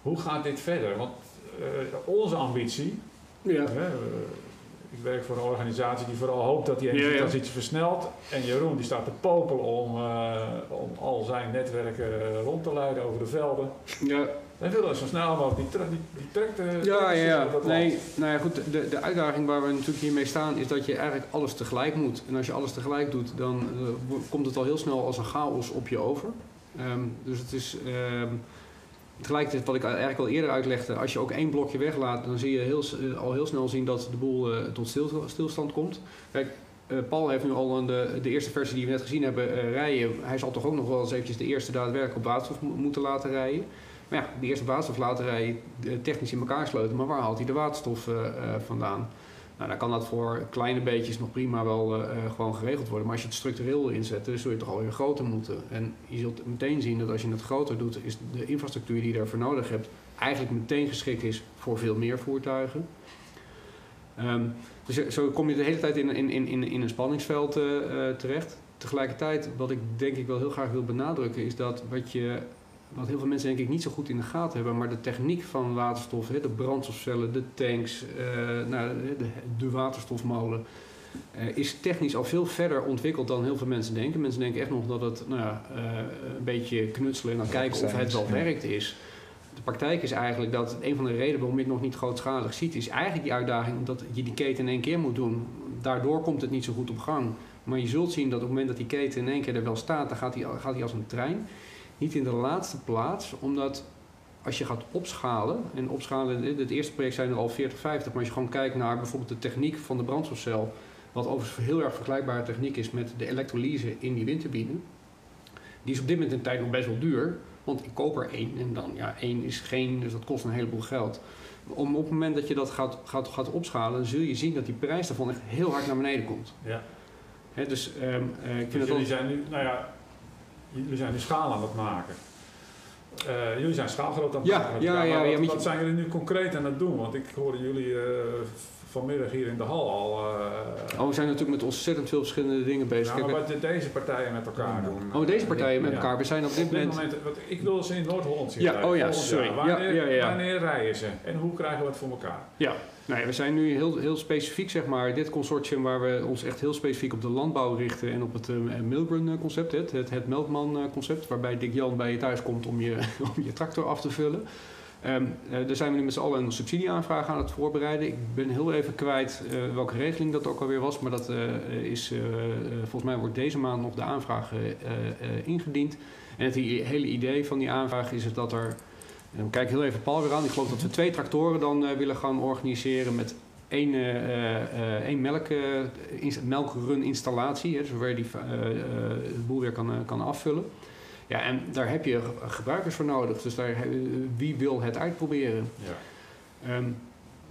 Speaker 5: Hoe gaat dit verder? Want eh, onze ambitie,
Speaker 8: Ja.
Speaker 5: hè, eh, ik werk voor een organisatie die vooral hoopt dat die energietransitie versnelt. En Jeroen die staat te popelen om, eh, om al zijn netwerken eh, rond te leiden over de velden.
Speaker 8: Ja,
Speaker 5: Wij willen zo snel mogelijk die, tra- die, die trekt,
Speaker 8: Ja, ja, ja. Nee, nou ja, goed. De, de uitdaging waar we natuurlijk hiermee staan is dat je eigenlijk alles tegelijk moet. En als je alles tegelijk doet, dan eh, komt het al heel snel als een chaos op je over. Ehm, dus het is ehm, tegelijkertijd wat ik eigenlijk al eerder uitlegde. Als je ook één blokje weglaat, dan zie je heel, eh, al heel snel zien dat de boel eh, tot stil, stilstand komt. Kijk, eh, Paul heeft nu al de, de eerste versie die we net gezien hebben rijden. Hij zal toch ook nog wel eens eventjes de eerste daadwerkelijk op waterstof mo- moeten laten rijden. Maar ja, de eerste waterstof laten rijden, technisch in elkaar sleutelen. Maar waar haalt hij de waterstof vandaan? Nou, dan kan dat voor kleine beetjes nog prima wel eh, eh, gewoon geregeld worden. Maar als je het structureel wil inzetten, zul je toch alweer groter moeten. En je zult meteen zien dat als je het groter doet, is de infrastructuur die je daarvoor nodig hebt, eigenlijk meteen geschikt is voor veel meer voertuigen. Ehm, dus zo- kom je de hele tijd in, in, in, in een spanningsveld eh, terecht. Tegelijkertijd, wat ik denk ik wel heel graag wil benadrukken, is dat wat je wat heel veel mensen denk ik niet zo goed in de gaten hebben, maar de techniek van waterstof, de brandstofcellen, de tanks, eh, nou, de, waterstofmolen. eh, is technisch al veel verder ontwikkeld dan heel veel mensen denken. Mensen denken echt nog dat het nou ja, eh, een beetje knutselen en dan kijken of het wel werkt is. De praktijk is eigenlijk dat een van de redenen waarom je het nog niet grootschalig ziet, is eigenlijk die uitdaging omdat je die keten in één keer moet doen. Daardoor komt het niet zo goed op gang. Maar je zult zien dat op het moment dat die keten in één keer er wel staat, dan gaat die, gaat die als een trein. Niet in de laatste plaats, omdat als je gaat opschalen, en opschalen, het eerste project zijn er al 40, 50, maar als je gewoon kijkt naar bijvoorbeeld de techniek van de brandstofcel, wat overigens heel erg vergelijkbare techniek is met de elektrolyse in die windturbine, die is op dit moment in tijd nog best wel duur, want ik koop er één en dan, ja, één is geen, dus dat kost een heleboel geld. Om, op het moment dat je dat gaat, gaat, gaat opschalen, zul je zien dat die prijs daarvan echt heel hard naar beneden komt.
Speaker 5: Ja.
Speaker 8: Dus ehm, eh, ik vind
Speaker 5: Dus jullie zijn nu, nou ja, jullie zijn nu schaal aan het maken. Eh, jullie zijn schaalgroot aan het
Speaker 8: Ja,
Speaker 5: maken.
Speaker 8: ja,
Speaker 5: maar
Speaker 8: ja,
Speaker 5: wat,
Speaker 8: ja,
Speaker 5: wat
Speaker 8: je-
Speaker 5: zijn jullie nu concreet aan het doen? Want ik hoorde jullie eh, vanmiddag hier in de hal al. eh,
Speaker 8: Oh, we zijn natuurlijk met ontzettend veel verschillende dingen bezig.
Speaker 5: ja, maar wat deze partijen met elkaar doen.
Speaker 8: Oh, deze partijen met elkaar. We zijn op dit
Speaker 5: Op dit
Speaker 8: moment...
Speaker 5: moment, wat, ik wil ze in Noord-Holland zien.
Speaker 8: Ja,
Speaker 5: rijden,
Speaker 8: oh ja, sorry.
Speaker 5: Wanneer,
Speaker 8: ja, ja.
Speaker 5: wanneer rijden ze? En hoe krijgen we het voor elkaar?
Speaker 8: Ja, nou we zijn nu heel, heel specifiek, zeg maar, dit consortium waar we ons echt heel specifiek op de landbouw richten en op het uh, Milburn concept, het, het, het Melkman concept, waarbij Dick Jan bij je thuis komt om je, om je tractor af te vullen. Eh, daar zijn we nu met z'n allen een subsidieaanvraag aan het voorbereiden. Ik ben heel even kwijt eh, welke regeling dat ook alweer was, maar dat eh, is, eh, eh, volgens mij wordt deze maand nog de aanvraag eh, eh, eh, ingediend. En het hele idee van die aanvraag is dat er en dan kijk ik heel even Paul weer aan. Ik geloof dat we twee tractoren dan eh, willen gaan organiseren met één, eh, eh, één melk, melkrun installatie. Hè, waar je die, de boel weer kan, kan afvullen. Ja, en daar heb je ge- gebruikers voor nodig. Dus daar, wie wil het uitproberen?
Speaker 5: Ja.
Speaker 8: Ehm,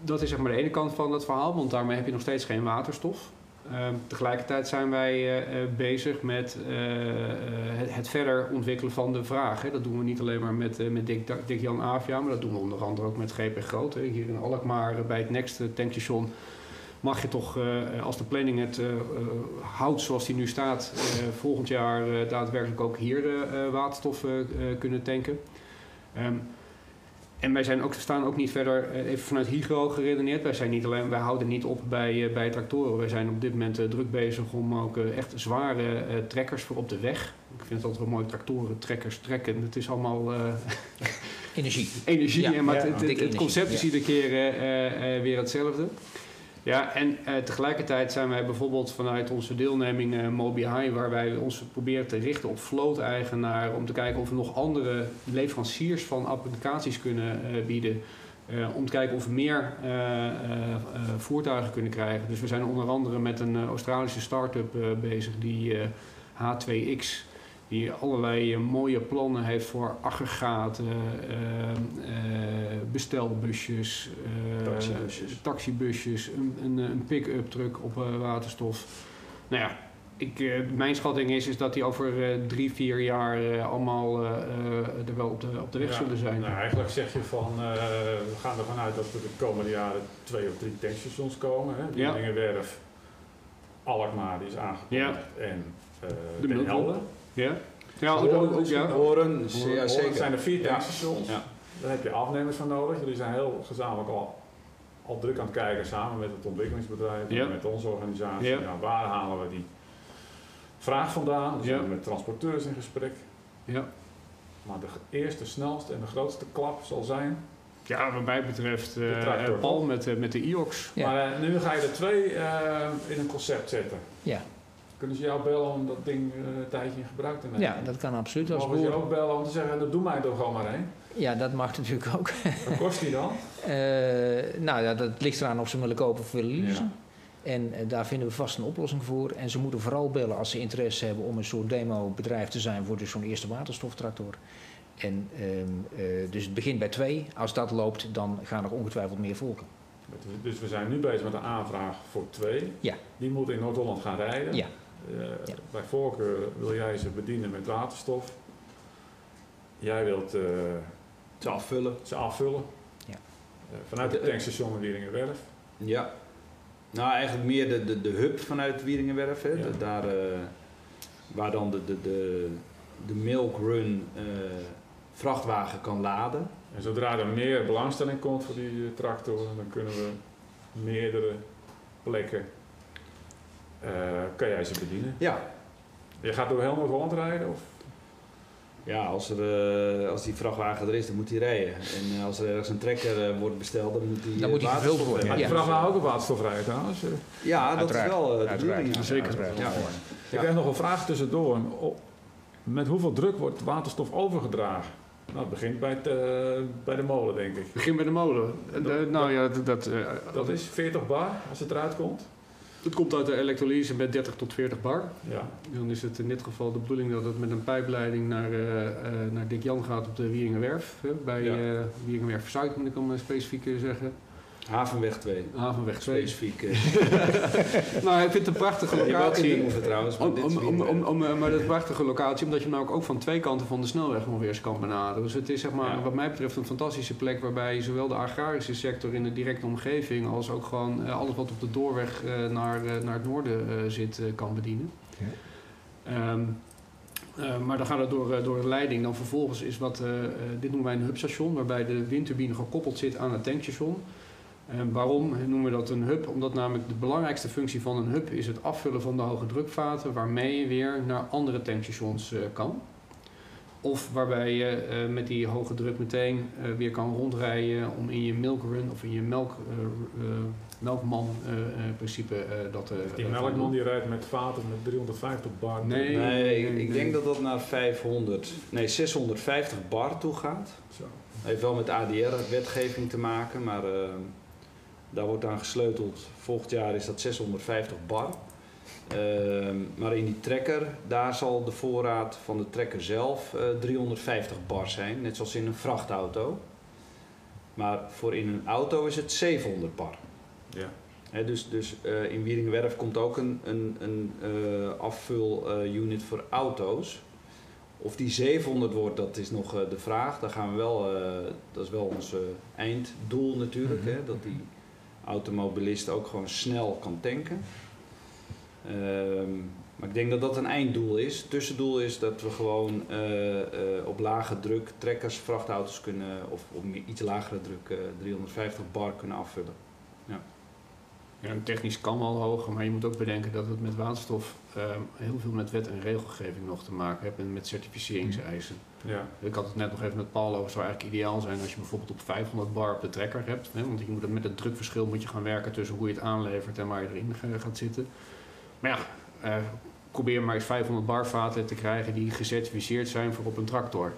Speaker 8: dat is zeg maar de ene kant van het verhaal, want daarmee heb je nog steeds geen waterstof. Ehm, tegelijkertijd zijn wij eh, eh, bezig met eh, het, het verder ontwikkelen van de vraag. Hè. Dat doen we niet alleen maar met, met Dick, Jan Avia, maar dat doen we onder andere ook met GP Groot. Hè. Hier in Alkmaar bij het Next tankstation mag je toch, als de planning het houdt zoals die nu staat, volgend jaar daadwerkelijk ook hier eh, waterstof kunnen tanken. En wij zijn ook, staan ook niet verder, eh, even vanuit Hygro geredeneerd. Wij, zijn niet alleen, wij houden niet op bij, eh, bij tractoren. Wij zijn op dit moment eh, druk bezig om ook echt zware trekkers voor op de weg. Ik vind het altijd wel mooi, tractoren, trekkers, trekken. Het is allemaal
Speaker 6: Energie.
Speaker 8: energie.
Speaker 6: Ja,
Speaker 8: maar
Speaker 6: ja,
Speaker 8: het, het, concept is iedere keer weer hetzelfde. Ja, en eh, tegelijkertijd zijn wij bijvoorbeeld vanuit onze deelneming eh Mobi High, waar wij ons proberen te richten op vloot-eigenaar, om te kijken of we nog andere leveranciers van applicaties kunnen eh, bieden. Om te kijken of we meer voertuigen kunnen krijgen. Dus we zijn onder andere met een Australische start-up bezig, die eh, H2X, die allerlei eh, mooie plannen heeft voor aggregaten, eh, eh, bestelbusjes, eh,
Speaker 5: Taxibusjes.
Speaker 8: taxibusjes, een, een, een pick-up truck op eh, waterstof. Nou ja, ik, eh, mijn schatting is, is dat die over eh, drie, vier jaar eh, allemaal er wel op de, op de weg
Speaker 5: Ja,
Speaker 8: zullen zijn.
Speaker 5: Nou, eigenlijk zeg je van, eh, we gaan ervan uit dat er de komende jaren twee of drie tankstations komen. Hè?
Speaker 8: Ja.
Speaker 5: Wieringenwerf, Alkmaar die is aangekondigd en eh
Speaker 8: De
Speaker 5: Den. Helder.
Speaker 8: Ja? Ja, ook,
Speaker 5: Horen
Speaker 8: ook, ja.
Speaker 7: Horen,
Speaker 5: Horen-
Speaker 7: ja, zeker.
Speaker 5: zijn er vier tankstations.
Speaker 7: Ja.
Speaker 5: Daar heb je afnemers van nodig. Jullie zijn heel gezamenlijk al, al druk aan het kijken samen met het ontwikkelingsbedrijf
Speaker 8: Ja.
Speaker 5: en met onze organisatie.
Speaker 8: Ja.
Speaker 5: Ja, waar halen we die vraag vandaan? Dus
Speaker 8: Ja.
Speaker 5: zijn we met transporteurs in gesprek.
Speaker 8: Ja.
Speaker 5: Maar de eerste, snelste en de grootste klap zal zijn.
Speaker 8: ja, wat mij betreft
Speaker 5: De
Speaker 8: eh Paul met, eh, met de IOX.
Speaker 6: Ja.
Speaker 5: Maar eh, nu ga je er twee eh, in een concept zetten.
Speaker 6: Ja.
Speaker 5: Kunnen ze jou bellen om dat ding eh, een tijdje in gebruik te nemen?
Speaker 6: ja, dat kan absoluut. Als
Speaker 5: Mogen ze je ook bellen om te zeggen, dat doe mij toch gewoon maar heen.
Speaker 6: Ja, dat mag natuurlijk ook.
Speaker 5: Wat kost die dan?
Speaker 6: Eh, nou ja, dat ligt eraan of ze willen kopen of willen leasen.
Speaker 5: Ja.
Speaker 6: En eh, daar vinden we vast een oplossing voor. En ze moeten vooral bellen als ze interesse hebben om een soort demo-bedrijf te zijn voor dus zo'n eerste waterstoftractor. En ehm, eh, dus het begint bij twee. Als dat loopt, dan gaan er ongetwijfeld meer volgen.
Speaker 5: Dus we zijn nu bezig met een aanvraag voor twee.
Speaker 6: Ja.
Speaker 5: Die moeten in Noord-Holland gaan rijden.
Speaker 6: Ja.
Speaker 5: Eh,
Speaker 6: Ja.
Speaker 5: Bij voorkeur wil jij ze bedienen met waterstof. Jij wilt eh,
Speaker 7: Te afvullen.
Speaker 5: ze afvullen.
Speaker 6: Ja.
Speaker 5: Eh, vanuit het tankstation in Wieringenwerf.
Speaker 7: Ja. Nou, eigenlijk meer de, de, de hub vanuit Wieringenwerf. Hè.
Speaker 5: Ja.
Speaker 7: De- daar, eh, waar dan de, de, de, de milk run eh, vrachtwagen kan laden.
Speaker 5: En zodra er meer belangstelling komt voor die tractor, dan kunnen we meerdere plekken Eh, kan jij ze bedienen?
Speaker 7: Ja.
Speaker 5: Je gaat door heel Noord-Holland rijden? Of?
Speaker 7: Ja, als, er, eh, als die vrachtwagen er is, dan moet hij rijden. En eh, als er ergens een trekker wordt besteld, dan moet die
Speaker 6: Dan moet die worden,
Speaker 7: hebben.
Speaker 5: Maar die vraag nou ook op waterstof rijden trouwens. Eh,
Speaker 7: Ja, dat
Speaker 10: Uiteraard.
Speaker 7: is wel eh, de
Speaker 10: Uiteraard,
Speaker 7: bedoeling.
Speaker 10: ja.
Speaker 8: Zeker.
Speaker 7: Ja.
Speaker 5: Ik heb nog een vraag tussendoor. Met hoeveel druk wordt waterstof overgedragen? Nou, het begint bij, het, eh, bij de molen, denk ik.
Speaker 8: Begin bij de molen.
Speaker 5: Dat-
Speaker 8: nou ja, dat, dat, eh,
Speaker 5: Dat is 40 bar als het eruit komt.
Speaker 8: Het komt uit de elektrolyse met 30 tot 40 bar.
Speaker 5: Ja.
Speaker 8: Dan is het in dit geval de bedoeling dat het met een pijpleiding naar, eh, naar Dick Jan gaat op de Wieringenwerf. hè, bij
Speaker 5: Ja.
Speaker 8: eh Wieringenwerf Zuid moet ik hem specifiek zeggen.
Speaker 7: Havenweg 2.
Speaker 8: Havenweg 2.
Speaker 7: Specifiek. eh,
Speaker 8: nou, ik vind het een prachtige
Speaker 7: je
Speaker 8: locatie.
Speaker 7: noemen trouwens. maar
Speaker 8: Om, om, om, om,
Speaker 7: eh,
Speaker 8: om, maar dat is een prachtige locatie, omdat je hem nou ook van twee kanten van de snelweg nog weer eens kan benaderen. Dus het is zeg maar,
Speaker 7: Ja.
Speaker 8: wat mij betreft een fantastische plek waarbij je zowel de agrarische sector in de directe omgeving als ook gewoon eh, alles wat op de doorweg naar, naar het noorden zit kan bedienen.
Speaker 10: Ja.
Speaker 8: Ehm, eh, maar dan gaat het door, door de leiding. Dan vervolgens is wat, dit noemen wij een hubstation, waarbij de windturbine gekoppeld zit aan het tankstation. En waarom noemen we dat een hub? Omdat namelijk de belangrijkste functie van een hub is het afvullen van de hoge drukvaten, waarmee je weer naar andere tankstations eh, kan. Of waarbij je eh, met die hoge druk meteen eh, weer kan rondrijden om in je milkrun of in je melk, eh, eh, melkman eh, eh, principe eh, dat eh,
Speaker 5: Die
Speaker 8: eh,
Speaker 5: melkman die rijdt met vaten met 350 bar.
Speaker 8: Nee.
Speaker 7: Nee,
Speaker 8: nee,
Speaker 7: ik
Speaker 8: nee.
Speaker 7: denk dat dat naar 500, nee 650 bar toe gaat.
Speaker 5: Zo.
Speaker 7: Heeft wel met ADR-wetgeving te maken, maar eh, daar wordt aan gesleuteld. Volgend jaar is dat 650 bar. Ehm, maar in die trekker, daar zal de voorraad van de trekker zelf eh, 350 bar zijn, net zoals in een vrachtauto. Maar voor in een auto is het 700 bar.
Speaker 5: Ja.
Speaker 7: Dus dus eh, in Wieringenwerf komt ook een, een, een eh, afvul-unit voor auto's. Of die 700 wordt, dat is nog eh, de vraag. Daar gaan we wel, eh, dat is wel ons eh, einddoel natuurlijk. hè, dat die automobilist ook gewoon snel kan tanken. Ehm, maar ik denk dat dat een einddoel is. Tussendoel is dat we gewoon eh, eh, op lage druk trekkers, vrachtauto's kunnen, of op iets lagere druk, eh, 350 bar kunnen afvullen.
Speaker 8: Ja, en technisch kan wel hoger, maar je moet ook bedenken dat het met waterstof ehm, heel veel met wet en regelgeving nog te maken heeft en met certificeringseisen.
Speaker 5: Ja.
Speaker 8: Ik had het net nog even met Paul over, het zou eigenlijk ideaal zijn als je bijvoorbeeld op 500 bar op de trekker hebt. Hè, want je moet het met het drukverschil moet je gaan werken tussen hoe je het aanlevert en waar je erin ga- gaat zitten. Maar ja, eh, probeer maar eens 500 bar vaten te krijgen die gecertificeerd zijn voor op een tractor.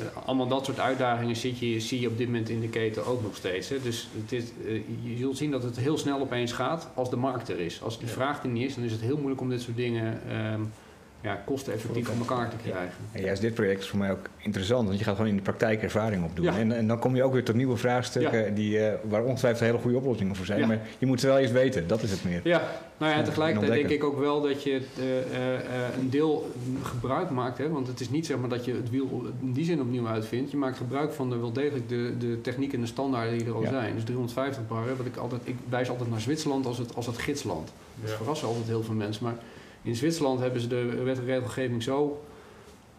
Speaker 8: Eh, allemaal dat soort uitdagingen zit je, zie je op dit moment in de keten ook nog steeds. Hè. Dus het is, eh, je zult zien dat het heel snel opeens gaat als de markt er is. Als die
Speaker 5: Ja.
Speaker 8: vraag er niet is, dan is het heel moeilijk om dit soort dingen ehm, ja, kosteneffectief voor elkaar te krijgen.
Speaker 10: En juist dit project is voor mij ook interessant, want je gaat gewoon in de praktijk ervaring opdoen.
Speaker 8: Ja.
Speaker 10: En, en dan kom je ook weer tot nieuwe vraagstukken
Speaker 8: Ja.
Speaker 10: die, eh, waar ongetwijfeld hele goede oplossingen voor zijn.
Speaker 8: Ja.
Speaker 10: Maar je moet ze wel eens weten, dat is het meer.
Speaker 8: Ja, nou ja, en
Speaker 10: Ja,
Speaker 8: tegelijkertijd
Speaker 10: en
Speaker 8: denk ik ook wel dat je eh, eh, eh, een deel gebruik maakt. Hè? Want het is niet zeg maar dat je het wiel in die zin opnieuw uitvindt. Je maakt gebruik van de, wel degelijk de, de techniek en de standaarden die er al
Speaker 10: Ja.
Speaker 8: zijn. Dus 350 bar, hè, wat ik, altijd, ik wijs altijd naar Zwitserland als het, als het gidsland. Dat
Speaker 5: Ja.
Speaker 8: verrassen altijd heel veel mensen. Maar in Zwitserland hebben ze de wet en regelgeving zo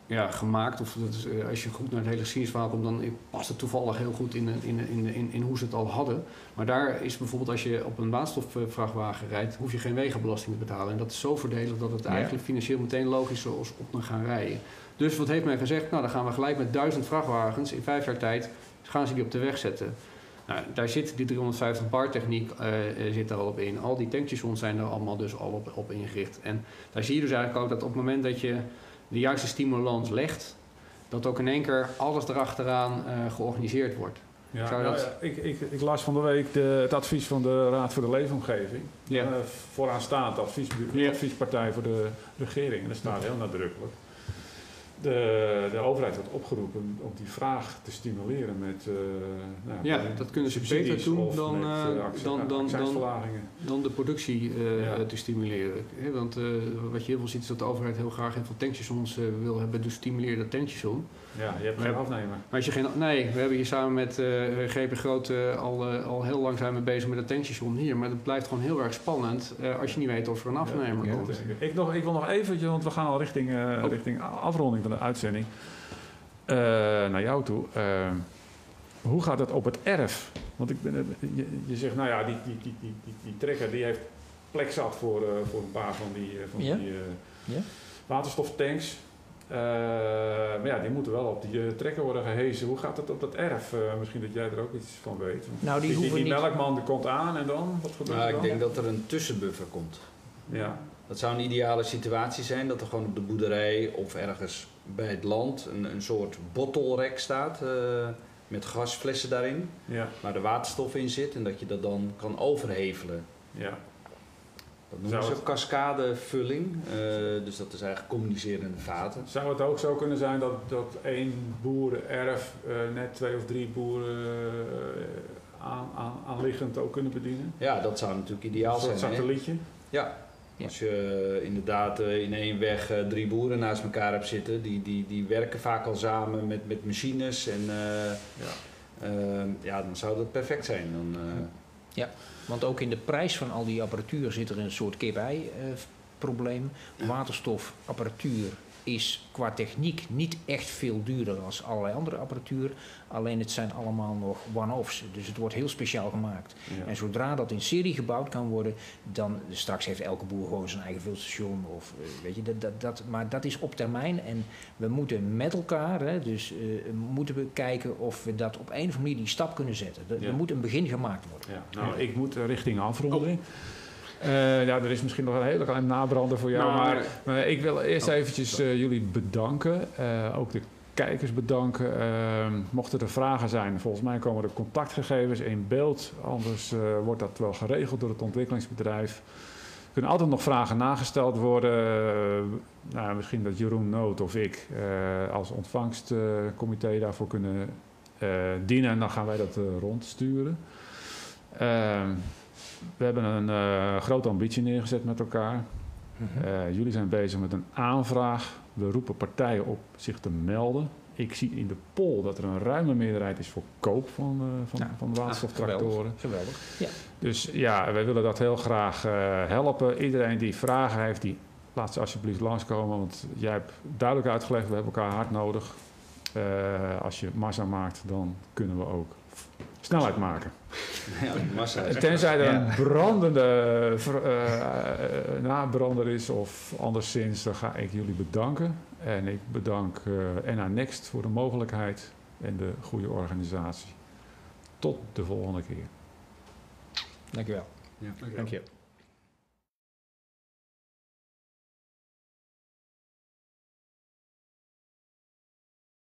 Speaker 8: ja, gemaakt. Of dat is, eh, als je goed naar het hele geschiedenisverhaal komt, dan past het toevallig heel goed in, in, in, in, in hoe ze het al hadden. Maar daar is bijvoorbeeld als je op een waterstofvrachtwagen rijdt, hoef je geen wegenbelasting te betalen. En dat is zo voordelig dat het
Speaker 10: Ja.
Speaker 8: eigenlijk financieel meteen logisch is op te gaan rijden. Dus wat heeft men gezegd? Nou, dan gaan we gelijk met duizend vrachtwagens in vijf jaar tijd gaan ze die op de weg zetten. Nou, daar zit die 350 bar techniek zit daar al op in. Al die tankstations zijn er allemaal dus al op, op ingericht. En daar zie je dus eigenlijk ook dat op het moment dat je de juiste stimulans legt, dat ook in één keer alles erachteraan eh georganiseerd wordt.
Speaker 5: Ja,
Speaker 8: Zou
Speaker 5: nou
Speaker 8: dat-
Speaker 5: ja, ik, ik, ik las van de week de, het advies van de Raad voor de Leefomgeving.
Speaker 8: Ja.
Speaker 5: Eh, vooraanstaand adviesbu-
Speaker 8: Ja.
Speaker 5: adviespartij voor de regering. En daar staat heel nadrukkelijk. De, de overheid wordt opgeroepen om die vraag te stimuleren met. eh, nou,
Speaker 8: Ja,
Speaker 5: met
Speaker 8: dat kunnen ze beter doen dan,
Speaker 5: met,
Speaker 8: eh,
Speaker 5: eh,
Speaker 8: dan- dan- dan-
Speaker 5: accijnsverlagingen.
Speaker 8: Dan de productie
Speaker 5: Ja.
Speaker 8: te stimuleren. Want wat je heel veel ziet is dat de overheid heel graag heel veel tankstations wil hebben. Dus stimuleer dat tankstation.
Speaker 5: Ja, je hebt geen
Speaker 8: Maar-
Speaker 5: afnemer.
Speaker 8: Maar als je geen, nee, we hebben hier samen met eh GP Groot eh, al, eh, al heel lang zijn we bezig met het tankstation hier. Maar het blijft gewoon heel erg spannend eh, als je niet weet of er een afnemer
Speaker 10: Ja,
Speaker 8: komt.
Speaker 5: Ik, nog, ik wil nog eventjes, want we gaan al richting, eh,
Speaker 8: Oh.
Speaker 5: richting afronding van de uitzending. Eh, naar jou toe. Eh, hoe gaat het op het erf? Want ik ben, je, je zegt, nou ja, die, die, die, die, die, die trekker die heeft plek zat voor, eh, voor een paar van die, eh, van
Speaker 6: Ja?
Speaker 5: die eh,
Speaker 6: Ja?
Speaker 5: waterstoftanks. Eh, maar ja, die moeten wel op die eh, trekker worden gehezen. Hoe gaat het op dat erf? Eh, misschien dat jij er ook iets van weet.
Speaker 6: Nou, die
Speaker 5: die,
Speaker 6: hoeven
Speaker 5: die
Speaker 6: niet-
Speaker 5: melkman die komt aan en dan? Wat gebeurt
Speaker 7: Nou,
Speaker 5: er
Speaker 7: ik
Speaker 5: dan?
Speaker 7: denk dat er een tussenbuffer komt.
Speaker 5: Ja,
Speaker 7: Dat zou een ideale situatie zijn, dat er gewoon op de boerderij of ergens bij het land een, een soort bottelrek staat eh, met gasflessen daarin,
Speaker 5: ja,
Speaker 7: waar de waterstof in zit en dat je dat dan kan overhevelen.
Speaker 5: ja.
Speaker 7: Dat noemen
Speaker 5: Zou
Speaker 7: ze cascadevulling, eh, dus dat is eigenlijk communicerende vaten.
Speaker 5: Zou het ook zo kunnen zijn dat, dat één boerenerf eh, net twee of drie boeren eh, aan, aan, aanliggend ook kunnen bedienen?
Speaker 7: Ja, dat zou natuurlijk ideaal
Speaker 5: Een soort
Speaker 7: zijn. hè?
Speaker 5: satellietje?
Speaker 7: Ja.
Speaker 6: Ja.
Speaker 7: Als je inderdaad in één weg drie boeren naast elkaar hebt zitten, die, die, die werken vaak al samen met, met machines en eh,
Speaker 5: Ja.
Speaker 7: ja, dan zou dat perfect zijn. Dan, eh,
Speaker 6: Want ook in de prijs van al die apparatuur zit er een soort kip-ei-probleem. Waterstofapparatuur is qua techniek niet echt veel duurder als allerlei andere apparatuur. Alleen het zijn allemaal nog one-offs. Dus het wordt heel speciaal gemaakt.
Speaker 5: Ja.
Speaker 6: En zodra dat in serie gebouwd kan worden, dan straks heeft elke boer gewoon zijn eigen vulstation. Of, eh, weet je, dat, dat, dat, maar dat is op termijn. En we moeten met elkaar, hè, dus eh, moeten we kijken of we dat op een of andere manier die stap kunnen zetten. Er,
Speaker 5: Ja.
Speaker 6: moet een begin gemaakt worden.
Speaker 5: Ja, nou, ik moet eh, richting afronding. Eh, ja, er is misschien nog een hele kleine nabrander voor jou.
Speaker 8: Nou,
Speaker 5: maar, maar ik wil eerst eventjes eh, jullie bedanken. Eh, ook de kijkers bedanken. Eh, mochten er vragen zijn, volgens mij komen er contactgegevens in beeld. Anders wordt dat wel geregeld door het ontwikkelingsbedrijf. Er kunnen altijd nog vragen nagesteld worden. Nou, misschien dat Jeroen Noot of ik als ontvangstcomité daarvoor kunnen dienen. En dan gaan wij dat rondsturen. We hebben een eh, grote ambitie neergezet met elkaar. Eh, jullie zijn bezig met een aanvraag. We roepen partijen op zich te melden. Ik zie in de poll dat er een ruime meerderheid is voor koop van, eh, van,
Speaker 6: Ja.
Speaker 5: van waterstoftractoren.
Speaker 6: Geweldig. Ja.
Speaker 5: Dus ja, wij willen dat heel graag eh, helpen. Iedereen die vragen heeft, die laat ze alsjeblieft langskomen. Want jij hebt duidelijk uitgelegd, we hebben elkaar hard nodig. Eh, als je massa maakt, dan kunnen we ook snelheid maken.
Speaker 7: ja, die massa is-
Speaker 5: Tenzij er een brandende ver- eh, eh, nabrander is of anderszins, dan ga ik jullie bedanken. En ik bedank eh NA Next voor de mogelijkheid en de goede organisatie. Tot de volgende keer.
Speaker 6: Dankjewel.
Speaker 7: Ja.
Speaker 2: Dank je.